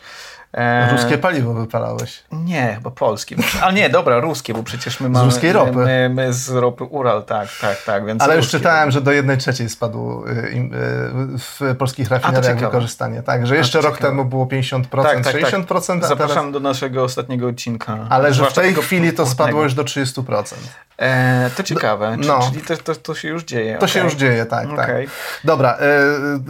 E, Ruskie paliwo wypalałeś. Nie, chyba polskie. Ale nie, dobra, ruskie, bo przecież my mamy... ruskiej ropy. My, my z ropy Ural, tak, tak, tak, więc Ale już czytałem, że do jednej trzeciej spadło y, y, w polskich rafineriach wykorzystanie. Tak, że jeszcze rok ciekawe. temu było 50%, Tak, tak, tak. 60%, a teraz... Zapraszam do naszego ostatniego odcinka. Ale że w tej chwili to spadło już do 30%. E, to ciekawe, Czy- no. czyli to, to, to się już dzieje. To się okej. już dzieje, tak, tak. Dobra,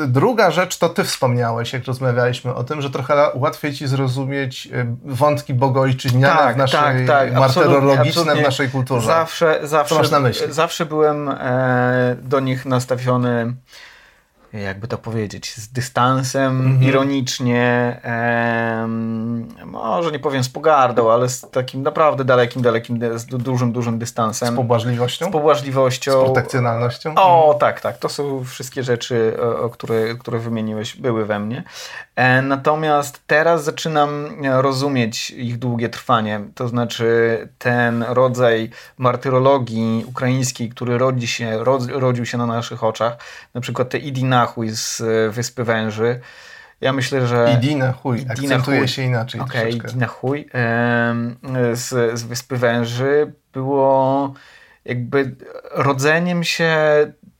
y, druga rzecz to ty wspomniałeś, jak rozmawialiśmy o tym, że trochę łatwiej ci zrozumieć y, wątki bogojczyźniane Tak, w naszej, tak, tak, martyrologiczne w naszej kulturze. Zawsze, zawsze, masz na myśli? zawsze byłem e, do nich nastawiony, jakby to powiedzieć, z dystansem, Mhm. ironicznie, em, może nie powiem z pogardą, ale z takim naprawdę dalekim, dalekim, z du- dużym, dużym dystansem. Z pobłażliwością, z pobłażliwością. z protekcjonalnością. O, tak, tak. To są wszystkie rzeczy, o które, które wymieniłeś, były we mnie. E, natomiast teraz zaczynam e, rozumieć ich długie trwanie. To znaczy ten rodzaj martyrologii ukraińskiej, który rodzi się, rod, rodził się na naszych oczach. Na przykład te Idinachuj z e, Wyspy Węży. Ja myślę, że... Idina, chuj, Idina akcentuje chuj. się inaczej Okej, troszeczkę. okay, na chuj. Em, z, z Wyspy Węży było jakby rodzeniem się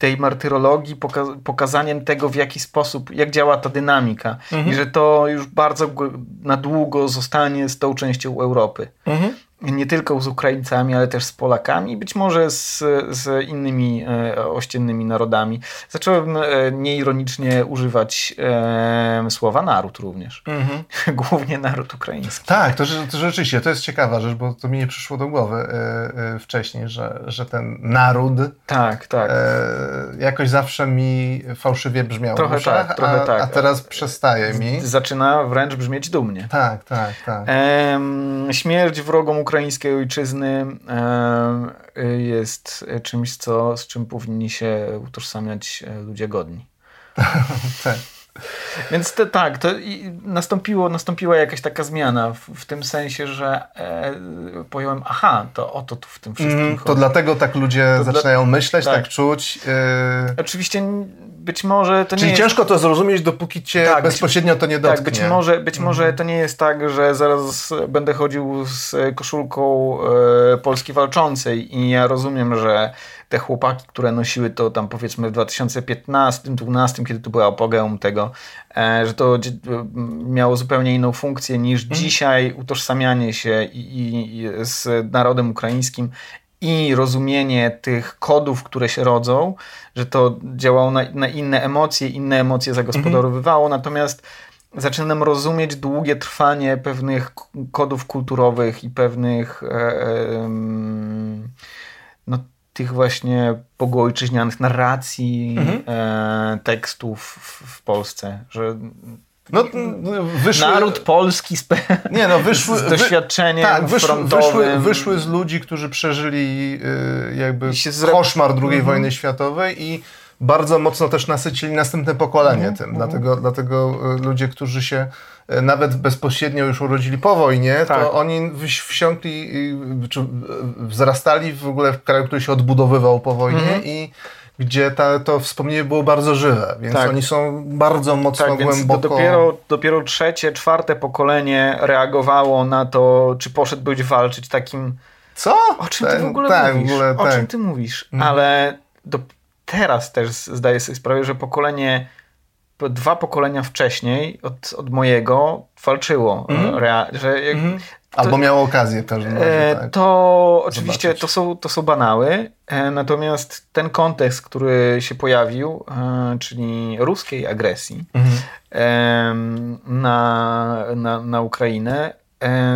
tej martyrologii, poka- pokazaniem tego, w jaki sposób, jak działa ta dynamika i że to już bardzo na długo zostanie z tą częścią Europy. Mhm. Nie tylko z Ukraińcami, ale też z Polakami, być może z, z innymi e, ościennymi narodami. Zacząłem e, nieironicznie używać e, słowa naród również. Mhm. Głównie naród ukraiński. Tak, to, to rzeczywiście, to jest ciekawa rzecz, bo to mi nie przyszło do głowy e, e, wcześniej, że, że ten naród Tak, tak. e, jakoś zawsze mi fałszywie brzmiał Trochę uszach, tak, trochę a, tak. a teraz przestaje mi. Zaczyna wręcz brzmieć dumnie. Tak, tak, tak. Śmierć wrogom ukraińskiej ojczyzny em, jest czymś, co, z czym powinni się utożsamiać e, ludzie godni. tak. Więc to, tak, to nastąpiło, nastąpiła jakaś taka zmiana w, w tym sensie, że e, pojąłem, aha, to oto tu w tym wszystkim mm, To dlatego tak ludzie to zaczynają dla... myśleć, tak, tak czuć. Yy... Oczywiście być może to Czyli nie ciężko jest... to zrozumieć, dopóki cię tak, bezpośrednio to nie dotknie. Tak, być może, być może mm. to nie jest tak, że zaraz będę chodził z koszulką e, Polski Walczącej i ja rozumiem, że te chłopaki, które nosiły to tam powiedzmy w 2015-2012, kiedy to była apogeum tego, e, że to miało zupełnie inną funkcję niż mm. dzisiaj utożsamianie się i, i z narodem ukraińskim i rozumienie tych kodów, które się rodzą, że to działało na, na inne emocje, inne emocje zagospodarowywało, mm. natomiast zaczynam rozumieć długie trwanie pewnych kodów kulturowych i pewnych e, e, no, tych właśnie pogoojczyźnianych narracji, mhm. e, tekstów w, w, Polsce, że no, wyszły, naród polski z, nie, no, wyszły, z doświadczeniem tak, wyszły, wyszły, wyszły, z ludzi, którzy przeżyli y, jakby koszmar II mhm. wojny światowej i bardzo mocno też nasycili następne pokolenie mhm. tym. Mhm. Dlatego, dlatego y, ludzie, którzy się y, nawet bezpośrednio już urodzili po wojnie, tak. to oni wsiąkli, czy wzrastali w ogóle w kraju, który się odbudowywał po wojnie mhm. i gdzie ta, to wspomnienie było bardzo żywe, więc tak. oni są bardzo mocno tak, głęboko... dopiero, dopiero trzecie, czwarte pokolenie reagowało na to, czy poszedł być walczyć takim... Co? O czym ty w ogóle tak, mówisz? W ogóle, o czym ty mówisz? Ale do, teraz też zdaję sobie sprawę, że pokolenie dwa pokolenia wcześniej od, od mojego walczyło. Mm. Rea, że mm. Albo miało okazję w każdym razie. Tak, to oczywiście to są, to są banały, e, natomiast ten kontekst, który się pojawił, e, czyli ruskiej agresji mhm. na, na, na Ukrainę, e,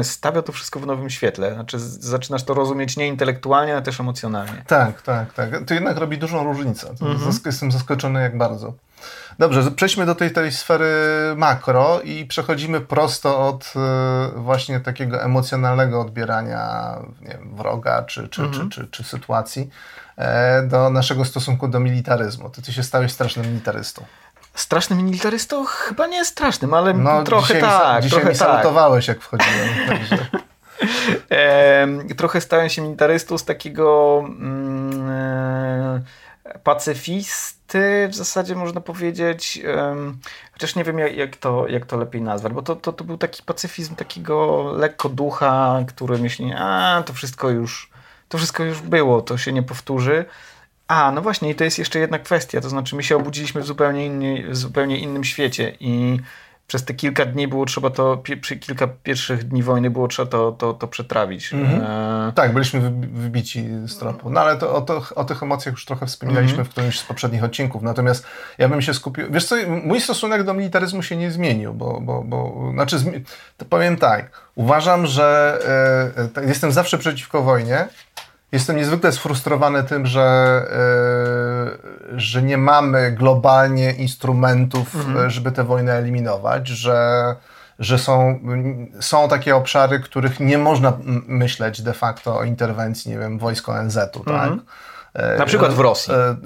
stawia to wszystko w nowym świetle. Znaczy, zaczynasz to rozumieć nie intelektualnie, ale też emocjonalnie. Tak, tak, tak. To jednak robi dużą różnicę. Mhm. Jestem zaskoczony jak bardzo. Dobrze, przejdźmy do tej, tej sfery makro i przechodzimy prosto od e, właśnie takiego emocjonalnego odbierania wiem, wroga czy, czy, mhm. czy, czy, czy, sytuacji e, do naszego stosunku do militaryzmu. Ty, ty się stałeś strasznym militarystą. Strasznym militarystą? Chyba nie strasznym, ale no, trochę dzisiaj tak. Mi, dzisiaj trochę mi tak. salutowałeś, jak wchodziłem. Także. E, trochę stałem się militarystą z takiego mm, e, pacyfist w zasadzie można powiedzieć, chociaż nie wiem jak, jak, to, jak to lepiej nazwać, bo to, to, to był taki pacyfizm takiego lekko ducha, który myśli, a to wszystko już, to wszystko już było, to się nie powtórzy. A, no właśnie, i to jest jeszcze jedna kwestia, to znaczy my się obudziliśmy w zupełnie, w zupełnie innym świecie i przez te kilka dni było trzeba to, przy kilka pierwszych dni wojny było trzeba to, to, to przetrawić. Mhm. E... Tak, byliśmy wybici z tropu. No ale to, o, to, o tych emocjach już trochę wspominaliśmy mhm. w którymś z poprzednich odcinków. Natomiast ja bym się skupił... Wiesz co, mój stosunek do militaryzmu się nie zmienił, bo, bo, bo znaczy, to powiem tak, uważam, że e, e jestem zawsze przeciwko wojnie, Jestem niezwykle sfrustrowany tym, że, yy, że nie mamy globalnie instrumentów, mhm. żeby tę wojnę eliminować, że, że są, są takie obszary, których nie można myśleć de facto o interwencji, nie wiem, wojsk ONZ-u, tak? mhm. tak? Na przykład w Rosji. E, e,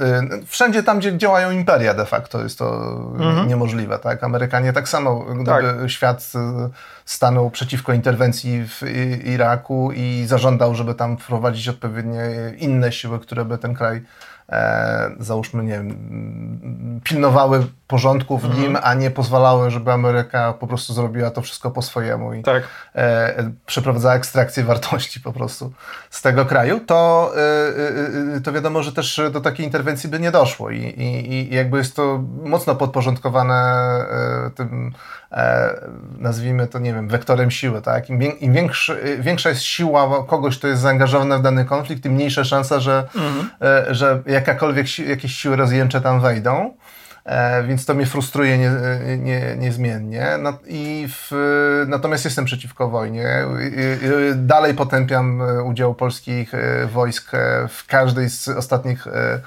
wszędzie tam, gdzie działają imperia de facto jest to mhm. niemożliwe. Tak? Amerykanie tak samo, gdyby tak. świat e, stanął przeciwko interwencji w Iraku i zażądał, żeby tam wprowadzić odpowiednie inne siły, które by ten kraj e, załóżmy, nie wiem, pilnowały porządku w mhm. nim, a nie pozwalały, żeby Ameryka po prostu zrobiła to wszystko po swojemu i tak. e, przeprowadzała ekstrakcję wartości po prostu z tego kraju, to, e, e, to wiadomo, że też do takiej interwencji by nie doszło i, i, i jakby jest to mocno podporządkowane e, tym e, nazwijmy to, nie wiem, wektorem siły, tak? Im, im większy, większa jest siła kogoś, kto jest zaangażowany w dany konflikt, tym mniejsza szansa, że, mhm. e, że jakakolwiek jakieś siły rozjęcze tam wejdą. E, więc to mnie frustruje nie, nie, niezmiennie. No, i w, natomiast jestem przeciwko wojnie. Dalej potępiam e, udział polskich e, wojsk w każdej z ostatnich e,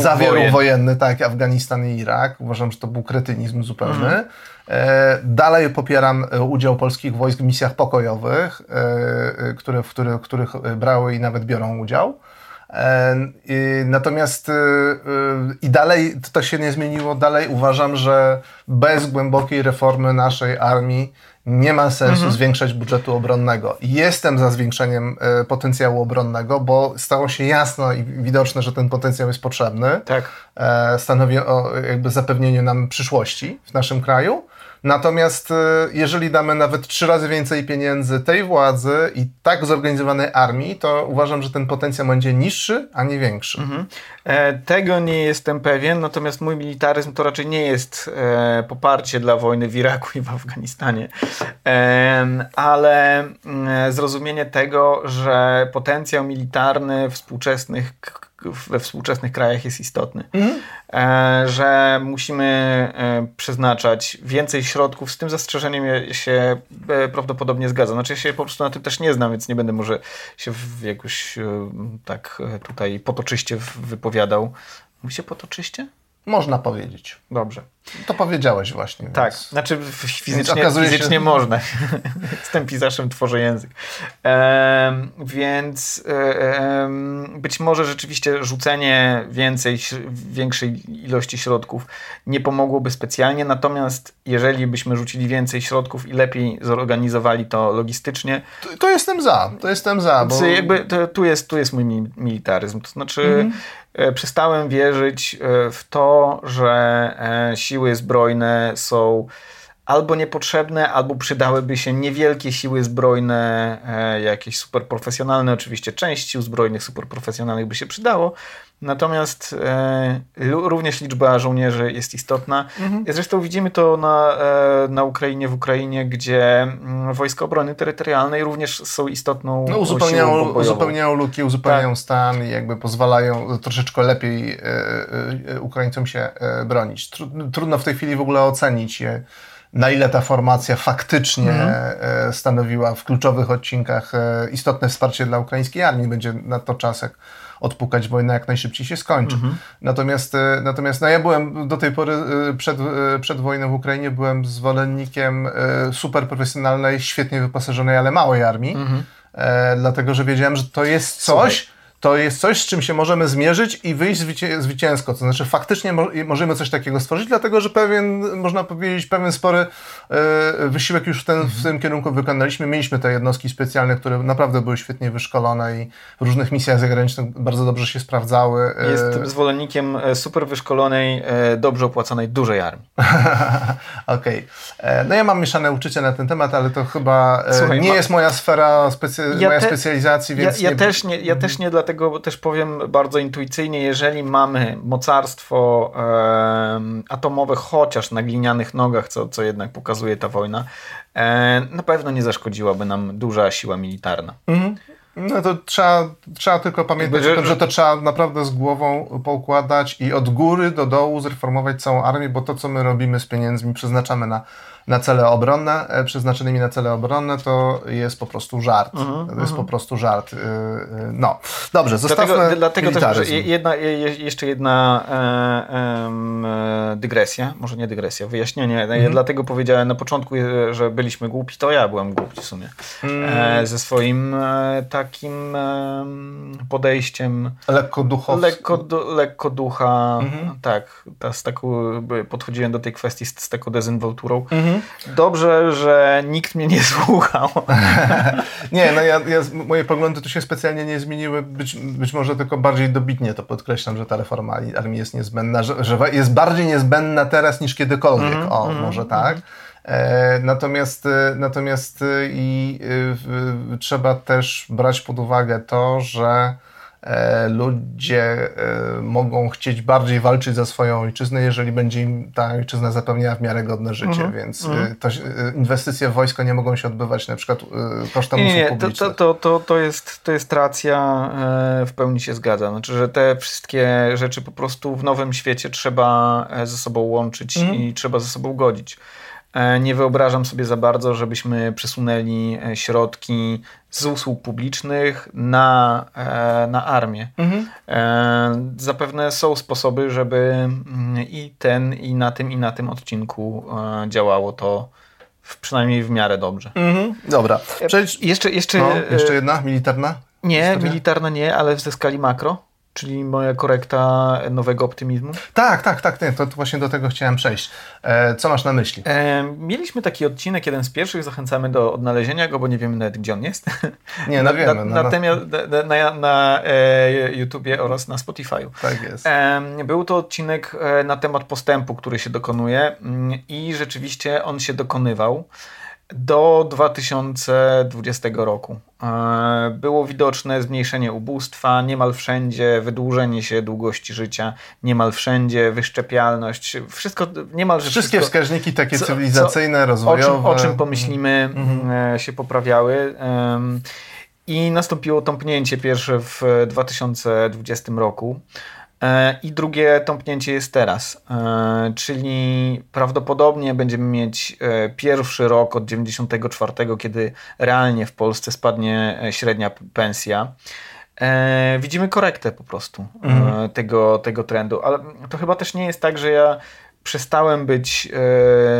zawierów wojennych, tak, Afganistan i Irak. Uważam, że to był kretynizm zupełny. Mhm. E, dalej popieram udział polskich wojsk w misjach pokojowych, e, które, w których, których brały i nawet biorą udział. Natomiast i dalej to się nie zmieniło. Dalej uważam, że bez głębokiej reformy naszej armii nie ma sensu mhm. zwiększać budżetu obronnego. Jestem za zwiększeniem e, potencjału obronnego, bo stało się jasno i widoczne, że ten potencjał jest potrzebny. Tak. E, stanowi o jakby zapewnieniu nam przyszłości w naszym kraju. Natomiast e, jeżeli damy nawet trzy razy więcej pieniędzy tej władzy i tak zorganizowanej armii, to uważam, że ten potencjał będzie niższy, a nie większy. Mhm. E, tego nie jestem pewien, natomiast mój militaryzm to raczej nie jest e, poparcie dla wojny w Iraku i w Afganistanie, e, ale mm, zrozumienie tego, że potencjał militarny współczesnych we współczesnych krajach jest istotny. Mhm. E, że musimy e, przeznaczać więcej środków. Z tym zastrzeżeniem ja się e, prawdopodobnie zgadzam. Znaczy ja się po prostu na tym też nie znam, więc nie będę może się w jakoś tak tutaj potoczyście wypowiadał. Mówi się potoczyście? Można powiedzieć. Dobrze. To powiedziałeś właśnie. Tak, więc... znaczy fizycznie, fizycznie się... można. Jestem pisarzem, tworzę język. E, więc e, być może rzeczywiście rzucenie więcej, większej ilości środków nie pomogłoby specjalnie, natomiast jeżeli byśmy rzucili więcej środków i lepiej zorganizowali to logistycznie... To, to jestem za, to jestem za. Bo... Jakby to, tu, jest, tu jest mój militaryzm. To znaczy... Mm przestałem wierzyć e, w to, że e, siły zbrojne są albo niepotrzebne, albo przydałyby się niewielkie siły zbrojne, e, jakieś superprofesjonalne. Oczywiście część sił zbrojnych superprofesjonalnych by się przydało, Natomiast e, również liczba żołnierzy jest istotna. Mhm. Zresztą widzimy to na, e, na Ukrainie, w Ukrainie, gdzie mm, Wojska Obrony Terytorialnej również są istotną no, uzupełniają, uzupełniają luki, uzupełniają tak. stan i jakby pozwalają troszeczkę lepiej e, e, Ukraińcom się e, bronić. Trudno w tej chwili w ogóle ocenić je na ile ta formacja faktycznie mhm. E, stanowiła w kluczowych odcinkach istotne wsparcie dla ukraińskiej armii. Będzie na to czas, jak odpukać wojnę jak najszybciej się skończy. Mhm. Natomiast, e, natomiast no ja byłem do tej pory e, przed, e, przed wojną w Ukrainie byłem zwolennikiem super profesjonalnej, świetnie wyposażonej, ale małej armii. Mhm. dlatego, że wiedziałem, że to jest coś, Słuchaj to jest coś, z czym się możemy zmierzyć i wyjść zwycięsko. To znaczy, faktycznie mo możemy coś takiego stworzyć, dlatego że pewien, można powiedzieć, pewien spory e, wysiłek już w, ten, w tym kierunku wykonaliśmy. Mieliśmy te jednostki specjalne, które naprawdę były świetnie wyszkolone i w różnych misjach zagranicznych bardzo dobrze się sprawdzały. E, jest zwolennikiem e, super wyszkolonej, dobrze opłacanej, dużej armii. Okej. Okay. No ja mam mieszane uczucia na ten temat, ale to chyba Słuchaj, nie ma... jest moja sfera, specy... ja moja te... specjalizacji, więc... Ja, ja nie... też nie, ja też nie dlatego dlatego też powiem bardzo intuicyjnie, jeżeli mamy mocarstwo e, atomowe chociaż na glinianych nogach, co, co jednak pokazuje ta wojna, e, na pewno nie zaszkodziłaby nam duża siła militarna. Mhm. No to trzeba, trzeba tylko pamiętać że, że to trzeba naprawdę z głową poukładać i od góry do dołu zreformować całą armię, bo to, co my robimy z pieniędzmi, przeznaczamy na na cele obronne, e, przeznaczonymi na cele obronne, to jest po prostu żart. -huh, to jest -huh. po prostu żart. Y, y, no, dobrze, zostawmy Dlatego, dlatego też jedna, jeszcze jedna e, e, dygresja, może nie dygresja, wyjaśnienie. Uh -huh. Dlatego powiedziałem na początku, że byliśmy głupi, to ja byłem głupi w sumie. Mm. ze swoim takim podejściem lekko duchowskim. Lekko, lekko ducha, mhm. tak. Z taką, podchodziłem do tej kwestii z, z taką dezynwolturą. Mhm. Dobrze, że nikt mnie nie słuchał. nie, no ja, ja, moje poglądy tu się specjalnie nie zmieniły. Być, być może tylko bardziej dobitnie to podkreślam, że ta reforma armii jest niezbędna, że, że jest bardziej niezbędna teraz niż kiedykolwiek. -hmm, o, mm, może tak. E, natomiast, e, natomiast e, i y, trzeba też brać pod uwagę to, że ludzie e, mogą chcieć bardziej walczyć za swoją ojczyznę, jeżeli będzie im ta ojczyzna zapewniała w miarę godne życie, mhm. więc mhm. To, inwestycje w wojsko nie mogą się odbywać na przykład kosztem nie, usług publicznych. To, to, to, to, jest, to jest racja, w pełni się zgadza. Znaczy, że te wszystkie rzeczy po prostu w nowym świecie trzeba ze sobą łączyć mhm. i trzeba ze sobą godzić. E, nie wyobrażam sobie za bardzo, żebyśmy przesunęli e, środki z usług publicznych na, e, na armię. Mhm. Zapewne są sposoby, żeby mm, i ten, i na tym, i na tym odcinku działało to w, przynajmniej w miarę dobrze. Mhm. Dobra. Przejdź... Jeszcze, jeszcze, no, jeszcze jedna militarna? Nie, Historia? militarna nie, ale ze skali makro, czyli moja korekta nowego optymizmu. Tak, tak, tak, to, to właśnie do tego chciałem przejść. E, co masz na myśli? E, mieliśmy taki odcinek, jeden z pierwszych, zachęcamy do odnalezienia go, bo nie wiemy nawet gdzie on jest. Nie, no wiemy. Na, no, no, natomiast na, na, na e, YouTubie oraz na Spotify'u. tak jest. E, Był to odcinek e, na temat postępu, który się dokonuje mm, i rzeczywiście on się dokonywał do 2020 roku. E, Było widoczne zmniejszenie ubóstwa, niemal wszędzie wydłużenie się długości życia, niemal wszędzie wyszczepialność, wszystko, niemalże Wszystkie wszystko, wskaźniki takie co- cywilizacyjne, o rozwojowe. czym, o czym pomyślimy, Mhm. e, się poprawiały. I nastąpiło tąpnięcie pierwsze w 2020 roku. E, I drugie tąpnięcie jest teraz, e, czyli prawdopodobnie będziemy mieć e, pierwszy rok od 94, kiedy realnie w Polsce spadnie średnia pensja. Widzimy korektę po prostu Mhm. tego, tego trendu, ale to chyba też nie jest tak, że ja przestałem być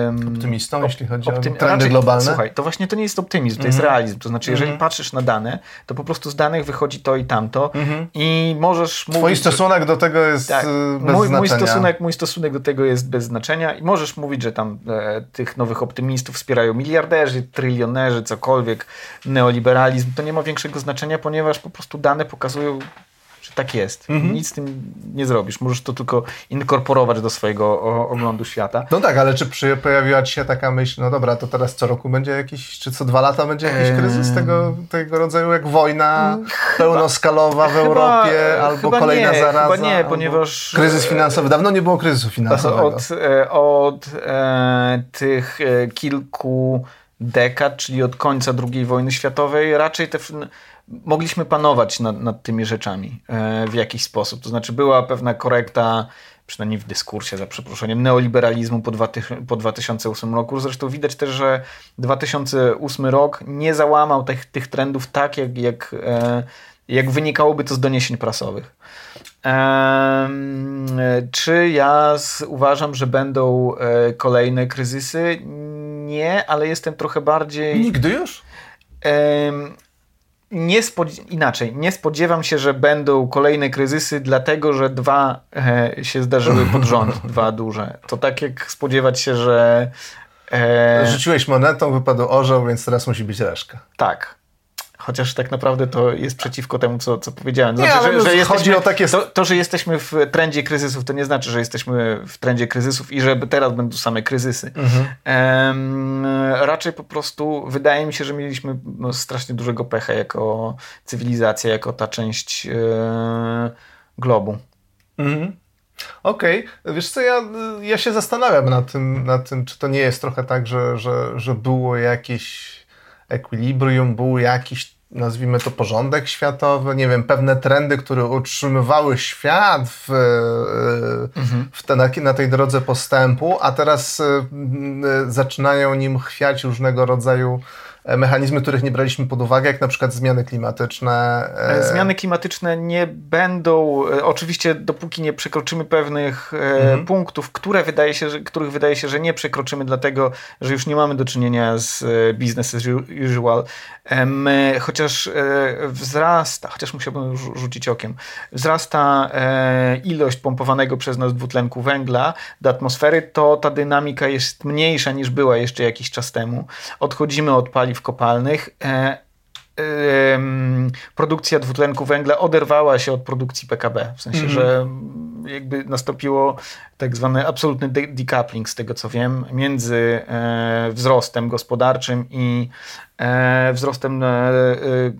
em, Optymistą, jeśli chodzi o optymi- trendy raczej, globalne. Słuchaj, to właśnie to nie jest optymizm, to jest Mhm. realizm. To znaczy, jeżeli Mhm. patrzysz na dane, to po prostu z danych wychodzi to i tamto Mhm. i możesz Twój mówić... że- stosunek do tego jest tak, y, bez mój, mój, znaczenia. stosunek, mój stosunek do tego jest bez znaczenia i możesz mówić, że tam e, tych nowych optymistów wspierają miliarderzy, trylionerzy, cokolwiek, neoliberalizm. To nie ma większego znaczenia, ponieważ po prostu dane pokazują, że tak jest. Mhm. Nic z tym nie zrobisz. Możesz to tylko inkorporować do swojego oglądu świata. No tak, ale czy przy, pojawiła ci się taka myśl, no dobra, to teraz co roku będzie jakiś, czy co dwa lata będzie jakiś kryzys tego, tego rodzaju jak wojna pełnoskalowa w Europie, albo chyba kolejna nie, zaraza? Chyba nie, ponieważ... Kryzys finansowy. Dawno nie było kryzysu finansowego. Od, e, od e, tych e, kilku dekad, czyli od końca II wojny światowej, raczej te, mogliśmy panować nad, nad tymi rzeczami e, w jakiś sposób. To znaczy była pewna korekta, przynajmniej w dyskursie, za przeproszeniem, neoliberalizmu po, dwa, po 2008 roku. Zresztą widać też, że 2008 rok nie załamał tych, tych trendów tak, jak, jak, e, jak wynikałoby to z doniesień prasowych. Czy ja uważam, że będą e, kolejne kryzysy? Nie, ale jestem trochę bardziej. Nigdy już? Nie inaczej, nie spodziewam się, że będą kolejne kryzysy, dlatego że dwa e, się zdarzyły pod rząd, dwa duże. To tak jak spodziewać się, że. E, Rzuciłeś monetą, wypadł orzeł, więc teraz musi być reszka. tak. Chociaż tak naprawdę to jest przeciwko temu, co, co powiedziałem. Nie, ale no, chodzi o takie- To, to, że jesteśmy w trendzie kryzysów, to nie znaczy, że jesteśmy w trendzie kryzysów i że teraz będą same kryzysy. Mhm. Em, raczej po prostu wydaje mi się, że mieliśmy no, strasznie dużego pecha jako cywilizacja, jako ta część e, globu. Mhm. Okej, wiesz co, ja, ja się zastanawiam nad tym, nad tym, czy to nie jest trochę tak, że, że, że było jakieś ekwilibrium, był jakiś, nazwijmy to, porządek światowy, nie wiem, pewne trendy, które utrzymywały świat w, w te, na, na tej drodze postępu, a teraz y, y, zaczynają nim chwiać różnego rodzaju e, mechanizmy, których nie braliśmy pod uwagę, jak na przykład zmiany klimatyczne. e, Zmiany klimatyczne nie będą, e, oczywiście dopóki nie przekroczymy pewnych e, Mhm. punktów, które wydaje się, że, których wydaje się, że nie przekroczymy, dlatego że już nie mamy do czynienia z e, business as usual. E, chociaż e, wzrasta, chociaż musiałbym rzu- rzucić okiem, wzrasta e, ilość pompowanego przez nas dwutlenku węgla do atmosfery, to ta dynamika jest mniejsza niż była jeszcze jakiś czas temu. Odchodzimy od paliw kopalnych. E, produkcja dwutlenku węgla oderwała się od produkcji PKB. W sensie, Mhm. że jakby nastąpiło tak zwany absolutny de- decoupling, z tego co wiem, między e, wzrostem gospodarczym i wzrostem e,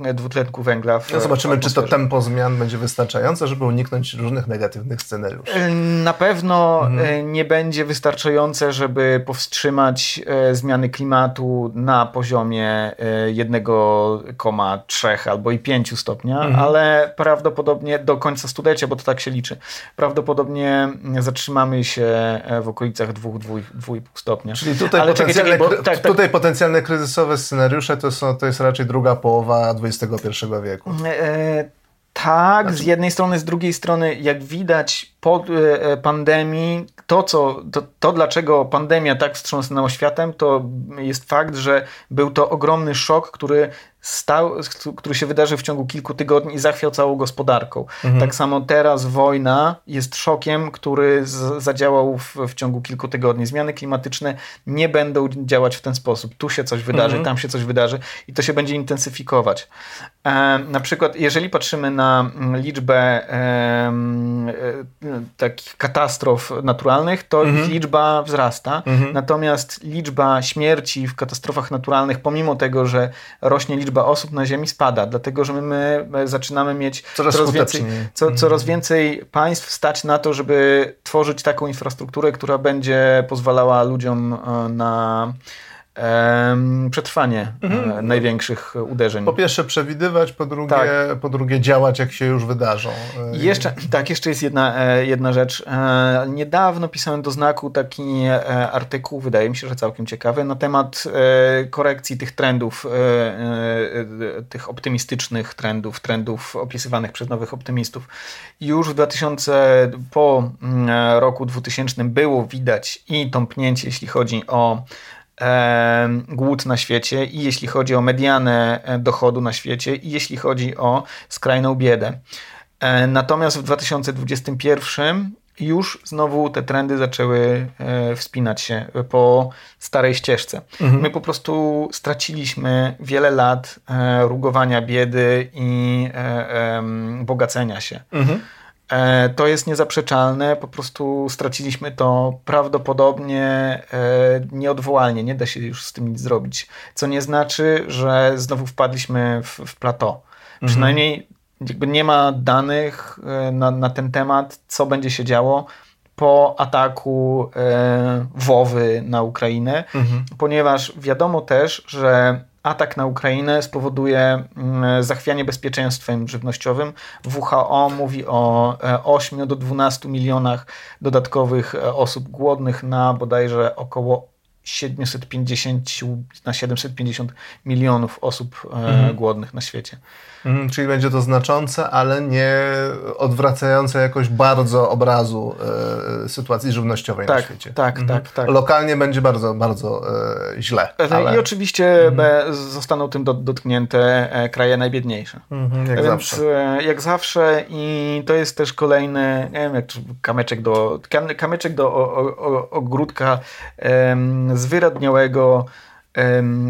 e, dwutlenku węgla. W, No zobaczymy, czy to tempo zmian będzie wystarczające, żeby uniknąć różnych negatywnych scenariuszy. E, Na pewno Mhm. e, nie będzie wystarczające, żeby powstrzymać e, zmiany klimatu na poziomie e, 1,3 albo i 5 stopnia, Mhm. ale prawdopodobnie do końca stulecia, bo to tak się liczy, prawdopodobnie zatrzymamy się e, w okolicach 2-2,5 stopnia. Czyli tutaj, Ale czekaj, potencjalne, czekaj, bo- kry- tak, tak. tutaj potencjalne kryzysowe scenariusze to, są, to jest raczej druga połowa XXI wieku. E, tak, Znaczy- z jednej strony, z drugiej strony, jak widać po e, pandemii, to, co, to, to dlaczego pandemia tak wstrząsnęła światem, to jest fakt, że był to ogromny szok, który stał, który się wydarzy w ciągu kilku tygodni i zachwiał całą gospodarką. Mhm. Tak samo teraz wojna jest szokiem, który z, zadziałał w, w, ciągu kilku tygodni. Zmiany klimatyczne nie będą działać w ten sposób. Tu się coś wydarzy, mhm. tam się coś wydarzy i to się będzie intensyfikować. E, na przykład, jeżeli patrzymy na mm, liczbę e, e, takich katastrof naturalnych, to mhm. ich liczba wzrasta. Mhm. Natomiast liczba śmierci w katastrofach naturalnych, pomimo tego, że rośnie liczba osób na Ziemi, spada, dlatego że my, my zaczynamy mieć coraz, coraz więcej, co, mhm. coraz więcej państw stać na to, żeby tworzyć taką infrastrukturę, która będzie pozwalała ludziom e, na przetrwanie e, mhm. największych uderzeń. Po pierwsze przewidywać, po drugie, tak. po drugie działać, jak się już wydarzą. Jeszcze, tak, jeszcze jest jedna, e, jedna rzecz. E, niedawno pisałem do znaku taki artykuł, wydaje mi się, że całkiem ciekawy, na temat korekcji tych trendów, tych optymistycznych trendów, trendów opisywanych przez nowych optymistów. Już w 2000, po mm, roku 2000 było widać i tąpnięcie, jeśli chodzi o głód na świecie i jeśli chodzi o medianę e, dochodu na świecie i jeśli chodzi o skrajną biedę. E, natomiast w 2021 już znowu te trendy zaczęły e, wspinać się po starej ścieżce. Mhm. My po prostu straciliśmy wiele lat rugowania biedy i bogacenia się. Mhm. E, to jest niezaprzeczalne, po prostu straciliśmy to prawdopodobnie e, nieodwołalnie, nie da się już z tym nic zrobić. Co nie znaczy, że znowu wpadliśmy w, w plateau. Mhm. Przynajmniej jakby nie ma danych e, na, na ten temat, co będzie się działo po ataku Wowy na Ukrainę, mhm. ponieważ wiadomo też, że atak na Ukrainę spowoduje mm, zachwianie bezpieczeństwem żywnościowym. WHO mówi o 8 e, do 12 milionach dodatkowych e, osób głodnych na bodajże około 750 na 750 milionów osób e, mhm. głodnych na świecie. Mhm, czyli będzie to znaczące, ale nie odwracające jakoś bardzo obrazu e, sytuacji żywnościowej tak, na świecie. Tak, mhm. tak, tak. Lokalnie będzie bardzo, bardzo e, źle. E, ale... I oczywiście mhm. zostaną tym do, dotknięte e, kraje najbiedniejsze. Mhm, jak Więc zawsze. E, jak zawsze i to jest też kolejny, nie wiem, jak kamyczek do, kamyczek do o, o, ogródka zwyradniałego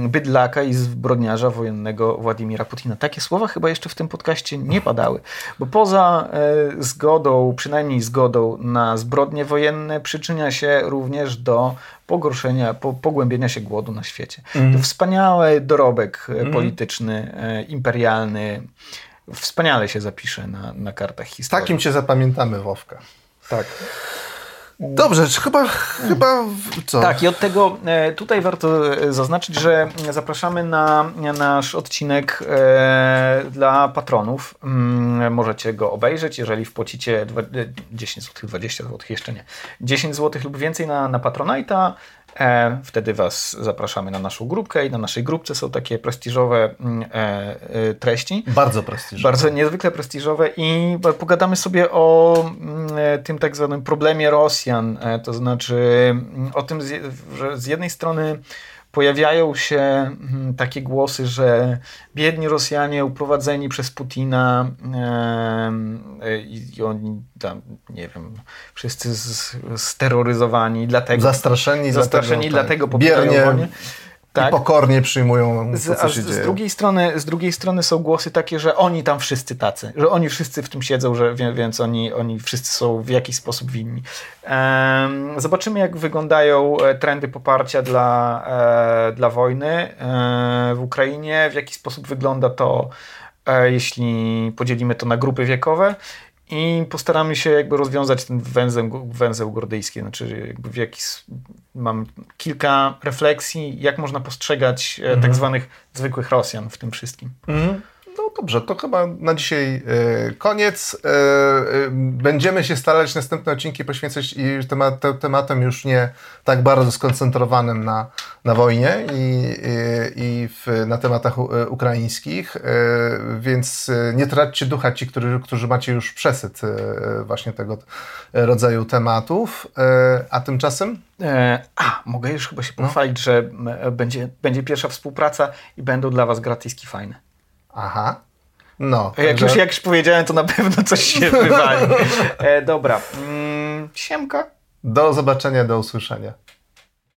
bydlaka i zbrodniarza wojennego Władimira Putina. Takie słowa chyba jeszcze w tym podcaście nie padały, bo poza e, zgodą, przynajmniej zgodą na zbrodnie wojenne, przyczynia się również do pogorszenia, po, pogłębienia się głodu na świecie. Mm. To wspaniały dorobek mm. polityczny, e, imperialny, wspaniale się zapisze na, na kartach historii. Takim cię zapamiętamy, Wowka. Tak. Dobrze, chyba, chyba co? Tak, i od tego e, tutaj warto e, zaznaczyć, że zapraszamy na nasz odcinek e, dla patronów. Mm, możecie go obejrzeć, jeżeli wpłacicie 10 zł, 20 zł, jeszcze nie. 10 zł lub więcej na, na Patronite'a. E, wtedy Was zapraszamy na naszą grupkę i na naszej grupce są takie prestiżowe mm, e, e, treści. Bardzo prestiżowe. Bardzo niezwykle prestiżowe i pogadamy sobie o mm, tym tak zwanym problemie Rosjan, to znaczy mm, o tym, że z jednej strony pojawiają się hmm, takie głosy, że biedni Rosjanie uprowadzeni przez Putina e, i oni tam, nie wiem, wszyscy steroryzowani, dlatego zastraszeni, zastraszeni dlatego, tak, dlatego biernie, tak. I pokornie przyjmują to, co się z, dzieje. Z drugiej, strony, z drugiej strony są głosy takie, że oni tam wszyscy tacy, że oni wszyscy w tym siedzą, że, więc oni, oni wszyscy są w jakiś sposób winni. zobaczymy, jak wyglądają e, trendy poparcia dla, e, dla wojny e, w Ukrainie, w jaki sposób wygląda to, jeśli podzielimy to na grupy wiekowe i postaramy się jakby rozwiązać ten węzeł, węzeł gordyjski. Znaczy jakby w jaki, mam kilka refleksji, jak można postrzegać mhm. tak zwanych zwykłych Rosjan w tym wszystkim. Mhm. No dobrze, to chyba na dzisiaj e, koniec. E, e, będziemy się starać następne odcinki poświęcać i temat, tematem już nie tak bardzo skoncentrowanym na, na wojnie i, i, w, na tematach ukraińskich, więc nie traćcie ducha ci, którzy, którzy macie już przesyt właśnie tego rodzaju tematów. A tymczasem? A, mogę już chyba się no. pochwalić, no. że będzie, będzie pierwsza współpraca i będą dla Was gratiski fajne. Aha. No. Jak, także- już, jak już powiedziałem, to na pewno coś się wywali. E, dobra. Mm, siemka. Do zobaczenia, do usłyszenia.